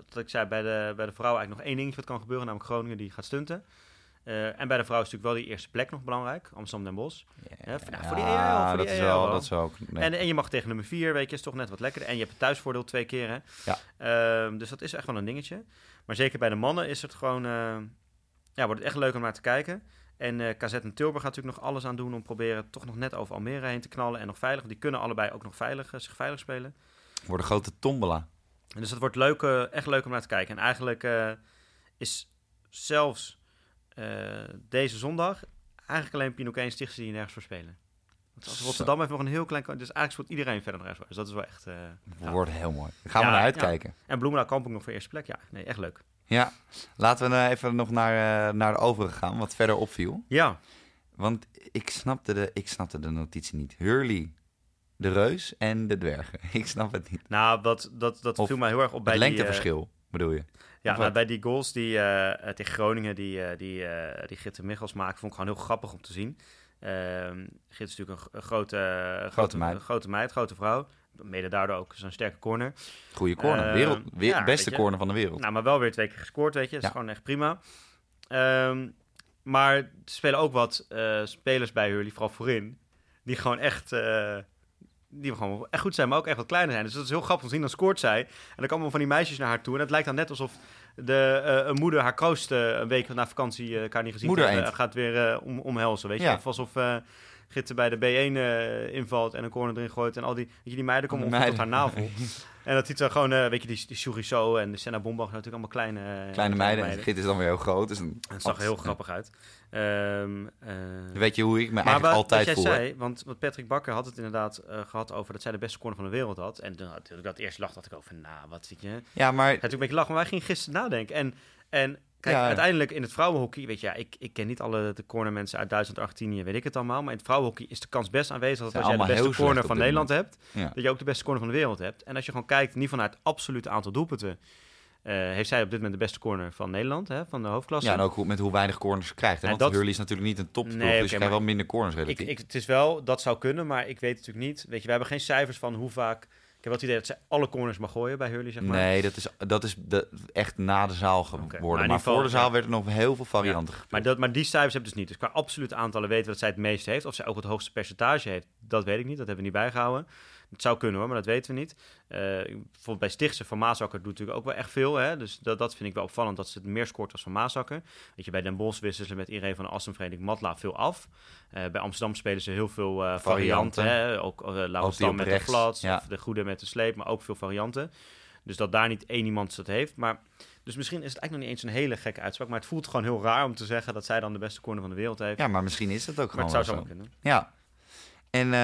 S1: dat ik zei bij de, bij de vrouw eigenlijk nog één dingetje wat kan gebeuren. Namelijk Groningen die gaat stunten. Uh, en bij de vrouw is natuurlijk wel die eerste plek nog belangrijk. Amsterdam Den Bosch.
S2: Yeah. Ja, voor, nou, voor die. Voor dat, die is wel, dat is ook...
S1: Nee. En, en je mag tegen nummer 4, weet je, is toch net wat lekkerder. En je hebt het thuisvoordeel twee keer, hè.
S2: Ja.
S1: Uh, dus dat is echt wel een dingetje. Maar zeker bij de mannen is het gewoon... ja, wordt het echt leuk om naar te kijken. En uh, KZ en Tilburg gaat natuurlijk nog alles aan doen om proberen toch nog net over Almere heen te knallen en nog veilig. Die kunnen allebei ook nog veilig, zich veilig spelen.
S2: Wordt een grote tombola.
S1: En dus dat wordt leuk, echt leuk om naar te kijken. En eigenlijk is zelfs deze zondag eigenlijk alleen Pinoquet en Stichtse die nergens voor spelen. Want als Rotterdam heeft nog een heel klein... Dus eigenlijk speelt iedereen verder nog ergens Dus dat is wel echt...
S2: wordt heel mooi. Daar gaan we naar uitkijken.
S1: Ja. En Bloemendaal Kampong nog voor eerste plek. Ja, nee, echt leuk.
S2: Ja, laten we even nog naar, uh, naar de overige gaan, wat verder opviel.
S1: Ja.
S2: Want ik snapte de, ik snapte de notitie niet. Hurley, de reus en de dwergen. Ik snap het niet.
S1: Nou, dat, dat, dat viel mij heel erg op bij
S2: het lengteverschil, die, uh, bedoel je?
S1: Ja, nou, bij die goals die uh, tegen Groningen, die, die, die Gitte Michels maakt, vond ik gewoon heel grappig om te zien. Gitte is natuurlijk een, grote, grote, grote, meid. grote meid, grote vrouw mede daardoor ook zo'n sterke corner.
S2: Goede corner, uh, wereld, weer, ja, beste corner van de wereld.
S1: Nou, maar wel weer twee keer gescoord, weet je. Dat is gewoon echt prima. Um, maar er spelen ook wat uh, spelers bij Hurley, vooral voorin, die gewoon echt... Uh, die gewoon echt goed zijn, maar ook echt wat kleiner zijn. Dus dat is heel grappig om te zien. Dan scoort zij. En dan komen van die meisjes naar haar toe. En het lijkt dan net alsof de uh, een moeder haar kroost een week na vakantie elkaar niet gezien
S2: heeft,
S1: gaat weer om, omhelzen. Weet je, ja. of alsof Gitten bij de B1 uh, invalt en een corner erin gooit. En al die, weet je, die meiden komen op tot haar navel. en dat ziet er gewoon, uh, weet je, die, die en de Senna Bombach natuurlijk allemaal kleine,
S2: uh, kleine meiden. meiden. Git is dan weer heel groot. Dus
S1: een het zag er heel grappig uit. Um,
S2: weet je hoe ik me eigenlijk altijd voel?
S1: Zei, want wat Patrick Bakker had het inderdaad gehad over dat zij de beste corner van de wereld had. En toen had ik dat eerst lag, dacht ik over, nou, wat zit je?
S2: Ja, maar...
S1: Natuurlijk een beetje lachen, maar wij gingen gisteren nadenken. En, en Kijk, ja. uiteindelijk in het vrouwenhockey, weet je, ja, ik, ik ken niet alle de cornermensen uit Duitsland, Argentinië, weet ik het allemaal. Maar in het vrouwenhockey is de kans best aanwezig dat als jij de beste corner van Nederland hebt, ja. dat je ook de beste corner van de wereld hebt. En als je gewoon kijkt, niet vanuit het absolute aantal doelpunten, heeft zij op dit moment de beste corner van Nederland, hè, van de hoofdklasse.
S2: Ja, en ook met hoe weinig corners ze krijgt. Hè? Want dat... Hurley is natuurlijk niet een topploeg, nee, dus okay, je krijgt wel minder corners relatief.
S1: Ik, ik, het is wel, dat zou kunnen, maar ik weet natuurlijk niet. Weet je, we hebben geen cijfers van hoe vaak heb wel het idee dat ze alle corners mag gooien bij Hurley, zeg maar.
S2: Nee, dat is, dat is de, echt na de zaal geworden. Okay, maar, maar voor de zaal werd er nog heel veel varianten ja,
S1: maar, dat, maar die cijfers heb ik dus niet. Dus qua absoluut aantallen weten we dat zij het meeste heeft. Of zij ook het hoogste percentage heeft, dat weet ik niet. Dat hebben we niet bijgehouden. Het zou kunnen hoor, maar dat weten we niet. Uh, bijvoorbeeld bij Stichtse van Maasakker doet natuurlijk ook wel echt veel. Hè? Dus dat, dat vind ik wel opvallend, dat ze het meer scoort als van Maasakker. Weet je, bij Den Bosch wisselen ze met iedereen van Assenvereniging Matla veel af. Uh, bij Amsterdam spelen ze heel veel uh, varianten. varianten hè? Ook uh, met rechts. de flats, ja. of de goede met de sleep, maar ook veel varianten. Dus dat daar niet één iemand dat heeft. Maar, dus misschien is het eigenlijk nog niet eens een hele gekke uitspraak. Maar het voelt gewoon heel raar om te zeggen dat zij dan de beste corner van de wereld heeft.
S2: Ja, maar misschien is dat ook
S1: maar
S2: gewoon
S1: het zou zo kunnen.
S2: Ja. En...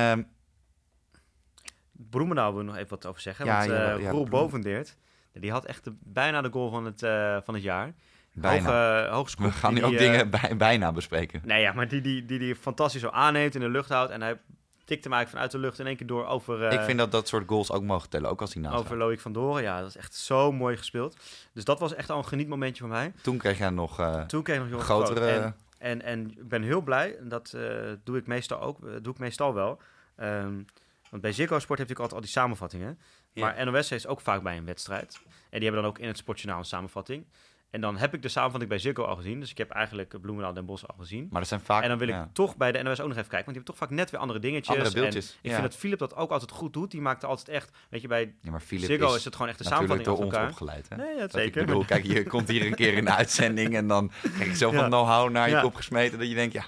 S1: Bloemendaal wil nog even wat over zeggen. Ja, want ja, ja, Roel Bovendeert, die had echt de, bijna de goal van het, uh, van het jaar.
S2: Bijna.
S1: Hoog,
S2: We gaan nu ook
S1: die,
S2: dingen bij, bijna bespreken.
S1: Nee, ja, maar die die, die die fantastisch zo aanneemt in de lucht houdt. En hij tikte hem eigenlijk vanuit de lucht in één keer door over...
S2: Ik vind dat dat soort goals ook mogen tellen, ook als die naast
S1: Over Loïc van Doren, ja. Dat is echt zo mooi gespeeld. Dus dat was echt al een genietmomentje voor mij.
S2: Toen kreeg jij nog
S1: Toen kreeg ik nog
S2: grotere...
S1: En, en, en ik ben heel blij, dat uh, doe ik meestal ook, doe ik meestal wel... Um, want bij Ziggo Sport heb je natuurlijk altijd al die samenvattingen. Ja. Maar NOS is ook vaak bij een wedstrijd. En die hebben dan ook in het Sportjournaal een samenvatting. En dan heb ik de samenvatting bij Ziggo al gezien. Dus ik heb eigenlijk Bloemendaal Den Bosch al gezien.
S2: Maar dat zijn vaak...
S1: En dan wil ik toch bij de NOS ook nog even kijken. Want die hebben toch vaak net weer andere dingetjes.
S2: Andere beeldjes.
S1: En ik vind dat Philip dat ook altijd goed doet. Die maakt altijd echt... Weet je, bij
S2: ja, maar Philip
S1: Ziggo
S2: is,
S1: is het gewoon echt de samenvatting
S2: door
S1: elkaar.
S2: ons opgeleid, hè?
S1: Nee, ja,
S2: dat
S1: zeker.
S2: Ik bedoel, kijk, je komt hier een keer in de uitzending... en dan krijg je zoveel ja. know-how naar je ja. kop gesmeten... dat je denkt, ja,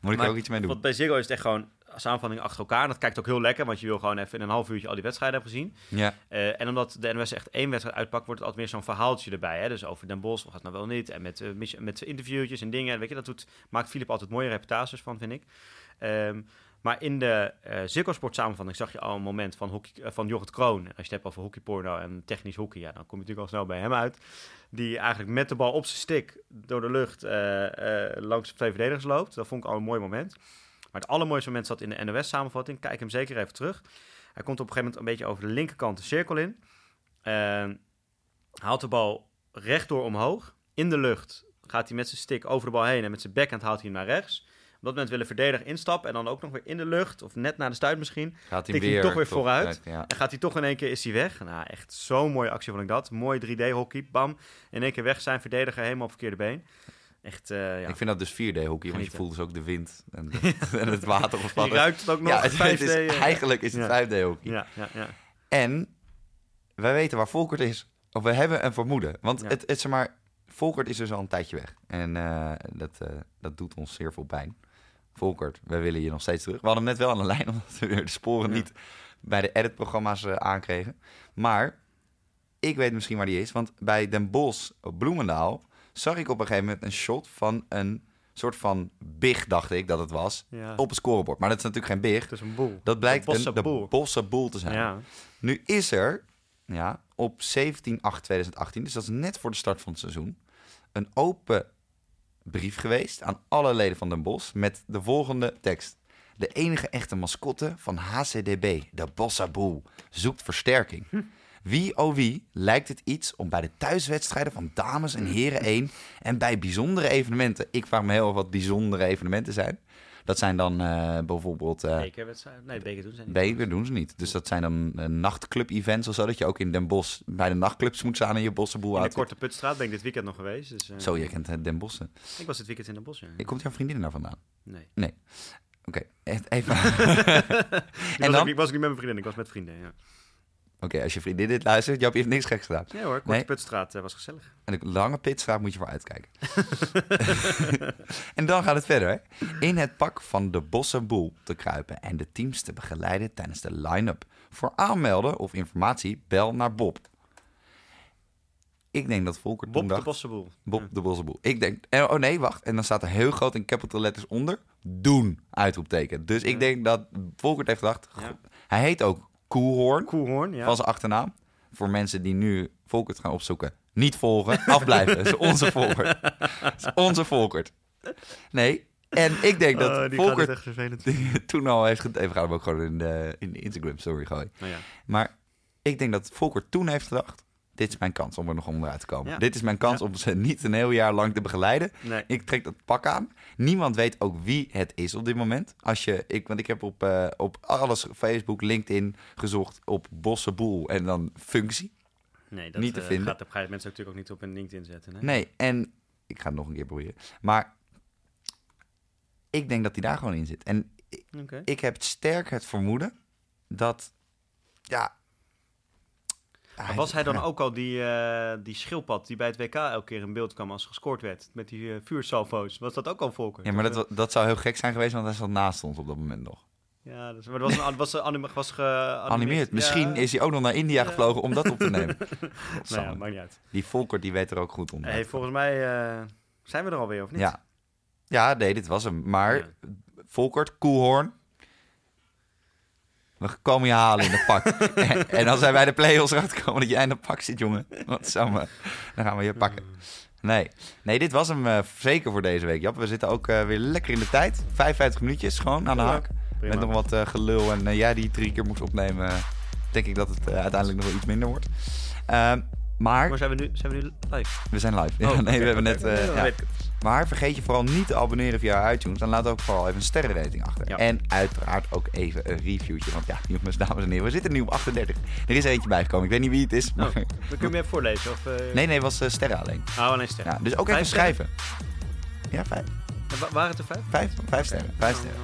S2: moet ik
S1: maar,
S2: er ook iets mee doen.
S1: Want bij Ziggo is het echt gewoon samenvatting achter elkaar. En dat kijkt ook heel lekker, want je wil gewoon even in een half uurtje al die wedstrijden hebben gezien.
S2: Ja.
S1: Uh, en omdat de NOS echt één wedstrijd uitpakt, wordt het altijd meer zo'n verhaaltje erbij. Hè? Dus over Den Bosch, of gaat nou wel niet. En met, uh, met interviewtjes en dingen. Weet je, dat doet, maakt Filip altijd mooie reportages van, vind ik. Um, Maar in de uh, Ziggo samenvatting zag je al een moment van, hockey, van Jorrit Kroon. Als je het hebt over hockeyporno en technisch hockey, ja, dan kom je natuurlijk al snel bij hem uit. Die eigenlijk met de bal op zijn stick door de lucht langs twee verdedigers loopt. Dat vond ik al een mooi moment. Maar het allermooiste moment zat in de NOS-samenvatting. Kijk hem zeker even terug. Hij komt op een gegeven moment een beetje over de linkerkant de cirkel in. Uh, haalt de bal rechtdoor omhoog. In de lucht gaat hij met zijn stick over de bal heen. En met zijn backhand haalt hij hem naar rechts. Op dat moment willen verdediger instappen. En dan ook nog weer in de lucht. Of net naar de stuit misschien.
S2: Gaat hij weer, toch weer
S1: vooruit. En gaat hij toch in één keer is hij weg. Nou, echt zo'n mooie actie vond ik dat. Mooi 3D-hockey. Bam. In één keer weg zijn verdediger helemaal op verkeerde been. Echt, uh, ja.
S2: Ik vind dat dus 4D-hockey, want je voelt dus ook de wind en, en het water
S1: of Je ruikt het ook nog. Ja, het, 5D,
S2: is, uh, eigenlijk is het 5D-hockey.
S1: Ja, ja, ja.
S2: En wij weten waar Volkert is. Of we hebben een vermoeden. Want het, het, zeg maar, Volkert is dus al een tijdje weg. En uh, dat, dat doet ons zeer veel pijn. Volkert, wij willen je nog steeds terug. We hadden hem net wel aan de lijn, omdat we de sporen niet bij de edit-programma's aankregen. Maar ik weet misschien waar die is. Want bij Den Bosch op Bloemendaal zag ik op een gegeven moment een shot van een soort van big, dacht ik dat het was, op het scorebord. Maar dat is natuurlijk geen big.
S1: Het is een boel.
S2: Dat blijkt een, de bosse boel te zijn. Ja. Nu is er ja, op 17 8 2018, dus dat is net voor de start van het seizoen, een open brief geweest aan alle leden van Den Bos met de volgende tekst. De enige echte mascotte van HCDB, de Bossa Boel, zoekt versterking. Wie oh wie lijkt het iets om bij de thuiswedstrijden van dames en heren 1 en bij bijzondere evenementen. Ik vraag me heel wat bijzondere evenementen zijn. Dat zijn dan uh, bijvoorbeeld...
S1: Uh, Bekerwedstrijden? Nee, beker doen ze niet.
S2: Beker doen ze niet. Dus dat zijn dan uh, nachtclub-events of zo. Dat je ook in Den Bosch bij de nachtclubs moet staan en je bossenboel
S1: uit. In de Korte Putstraat ben ik dit weekend nog geweest. Dus,
S2: zo, je kent Den Bossen.
S1: Ik was dit weekend in Den Bosch, ja.
S2: Komt jouw vriendin daar vandaan?
S1: Nee.
S2: Nee. Oké, okay. even...
S1: en dan... Ik was niet met mijn vriendin, ik was met vrienden, ja.
S2: Oké, als je vriendin dit luistert, Jap heeft niks geks gedaan.
S1: Nee hoor, Korte Pitstraat uh, was gezellig.
S2: En de lange Pitstraat moet je voor uitkijken. en dan gaat het verder. Hè? In het pak van de Bossenboel te kruipen en de teams te begeleiden tijdens de line-up. Voor aanmelden of informatie, bel naar Bob. Ik denk dat Volker
S1: Bob
S2: dacht,
S1: de Bossenboel.
S2: Bob de Bossenboel. Ik denk, oh nee, wacht. En dan staat er heel groot in capital letters onder. Doen, uitroepteken. Dus ik denk dat Volker heeft gedacht, hij heet ook Koelhoorn.
S1: Koelhoorn, ja.
S2: Van zijn achternaam. Voor mensen die nu Volkert gaan opzoeken. Niet volgen, afblijven. Dat is onze Volkert. Dat is onze Volkert. Nee, en ik denk dat oh, Volkert toen al heeft... Even gaan we ook gewoon in de, in de Instagram story gooien.
S1: Oh, ja.
S2: Maar ik denk dat Volkert toen heeft gedacht dit is mijn kans om er nog onderuit te komen. Dit is mijn kans om ze niet een heel jaar lang te begeleiden. Ik trek dat pak aan. Niemand weet ook wie het is op dit moment. Als je, ik, want ik heb op, uh, op alles, Facebook, LinkedIn gezocht op Bossenboel en dan functie.
S1: Nee, dat niet te uh, vinden. Gaat, ga je mensen natuurlijk ook niet op een LinkedIn zetten. Nee?
S2: nee, en ik ga het nog een keer proberen. Maar ik denk dat hij daar gewoon in zit. En ik heb sterk het vermoeden dat ja,
S1: maar was hij dan ook al die, uh, die schildpad die bij het WK elke keer in beeld kwam als gescoord werd? Met die uh, vuursalvo's. Was dat ook al Volker?
S2: Ja, maar dat, dat zou heel gek zijn geweest, want hij zat naast ons op dat moment nog.
S1: Ja, dus, maar was, een, was, was, was geanimeerd.
S2: Misschien is hij ook nog naar India gevlogen om dat op te nemen.
S1: nou ja, maakt niet uit.
S2: Die Volker, die weet er ook goed om.
S1: Hey, volgens mij uh, zijn we er alweer, of niet?
S2: Ja. Ja, nee, dit was hem. Maar. Volkert, Koelhoorn, we komen je halen in de pak. en, als zijn wij de play-offs komen dat jij in de pak zit, jongen. Wat samen. Dan gaan we je pakken. Nee, nee dit was hem uh, zeker voor deze week, Jap. We zitten ook uh, weer lekker in de tijd. 55 minuutjes gewoon aan de haak. Met nog wat uh, gelul. En jij die drie keer moest opnemen, denk ik dat het uiteindelijk nog wel iets minder wordt. Maar...
S1: maar zijn, we nu, zijn we nu live?
S2: We zijn live. Ja, oh, nee, we hebben net... ja. Maar vergeet je vooral niet te abonneren via iTunes. Dan laat ook vooral even een sterrenrating achter. En uiteraard ook even een reviewtje. Want ja, jongens, dames en heren, we zitten nu op 38. Er is eentje bijgekomen. Ik weet niet wie het is. Maar... Oh,
S1: dan kun je even voorlezen? Of, uh...
S2: Nee, nee, het was uh, sterren alleen.
S1: Oh, alleen sterren.
S2: Ja, dus ook even schrijven. Ja, vijf.
S1: En waren het er vijf?
S2: Vijf, vijf sterren. Vijf sterren.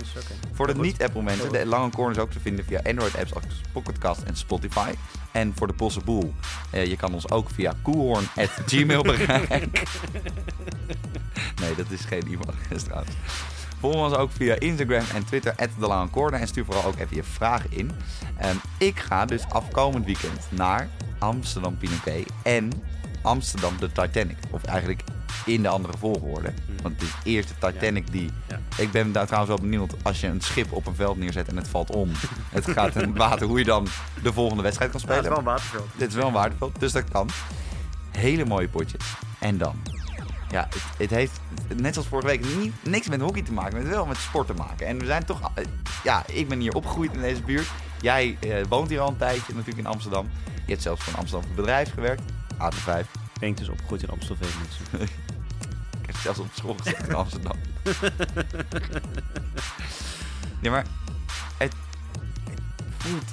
S2: Voor de niet-Apple mensen, de lange corners ook te vinden via Android-apps als Pocketcast en Spotify. En voor de Boel, uh, je kan ons ook via koehorn.gmail bereiken. nee, dat is geen e-mailadres trouwens. Volg ons ook via Instagram en Twitter, @delangecorner en stuur vooral ook even je vragen in. Um, ik ga dus afkomend weekend naar Amsterdam Pinoquet en Amsterdam de Titanic. Of eigenlijk in de andere volgorde.
S1: Hmm.
S2: Want het is eerst de Titanic die... Ik ben daar trouwens wel benieuwd, als je een schip op een veld neerzet en het valt om, het gaat in het water, hoe je dan de volgende wedstrijd kan
S1: Ja,
S2: spelen.
S1: het is wel een waterveld.
S2: Dit is wel een waardeveld, dus dat kan. Hele mooie potjes. En dan? Ja, het, het heeft, net zoals vorige week, niet, niks met hockey te maken, maar het heeft wel met sport te maken. En we zijn toch, eh, ja, ik ben hier opgegroeid in deze buurt. Jij eh, woont hier al een tijdje, natuurlijk in Amsterdam. Je hebt zelfs voor een Amsterdam bedrijf gewerkt, AT5.
S1: Ik ben dus opgegroeid in Amstelveen. mensen.
S2: Ik heb zelfs op school gezeten in Amsterdam. nee, maar het, het voelt,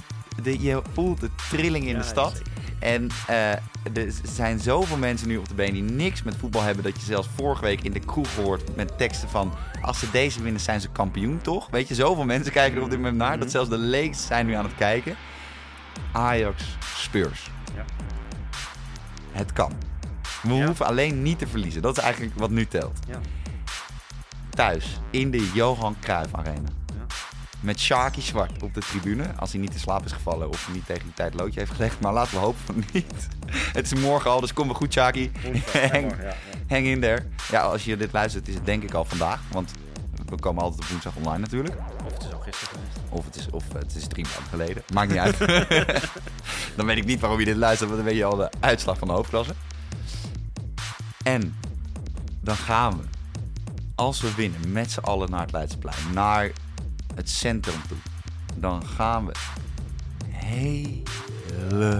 S2: de, je voelt de trilling in
S1: Ja,
S2: de stad.
S1: zeker.
S2: En eh, er zijn zoveel mensen nu op de been die niks met voetbal hebben. Dat je zelfs vorige week in de kroeg hoort met teksten van... Als ze deze winnen zijn ze kampioen, toch? Weet je, zoveel mensen kijken er op dit moment naar.
S1: Mhm.
S2: Dat zelfs de leeks zijn nu aan het kijken. Ajax, Spurs. Het kan. We
S1: Ja.
S2: hoeven alleen niet te verliezen. Dat is eigenlijk wat nu telt.
S1: Ja.
S2: Thuis, in de Johan Cruijff Arena.
S1: Ja.
S2: Met Sharky Zwart op de tribune. Als hij niet in slaap is gevallen of niet tegen die tijd loodje heeft gelegd. Maar laten we hopen van niet. Het is morgen al, dus kom maar goed, Sharky. Hang, hang in there. Ja, als je dit luistert is het denk ik al vandaag. Want we komen altijd op woensdag online natuurlijk.
S1: Gisteren geweest.
S2: Of het is, of het is drie maanden geleden. Maakt niet uit. dan weet ik niet waarom je dit luistert, want dan weet je al de uitslag van de hoofdklasse. En dan gaan we, als we winnen, met z'n allen naar het Leidseplein, naar het centrum toe. Dan gaan we helemaal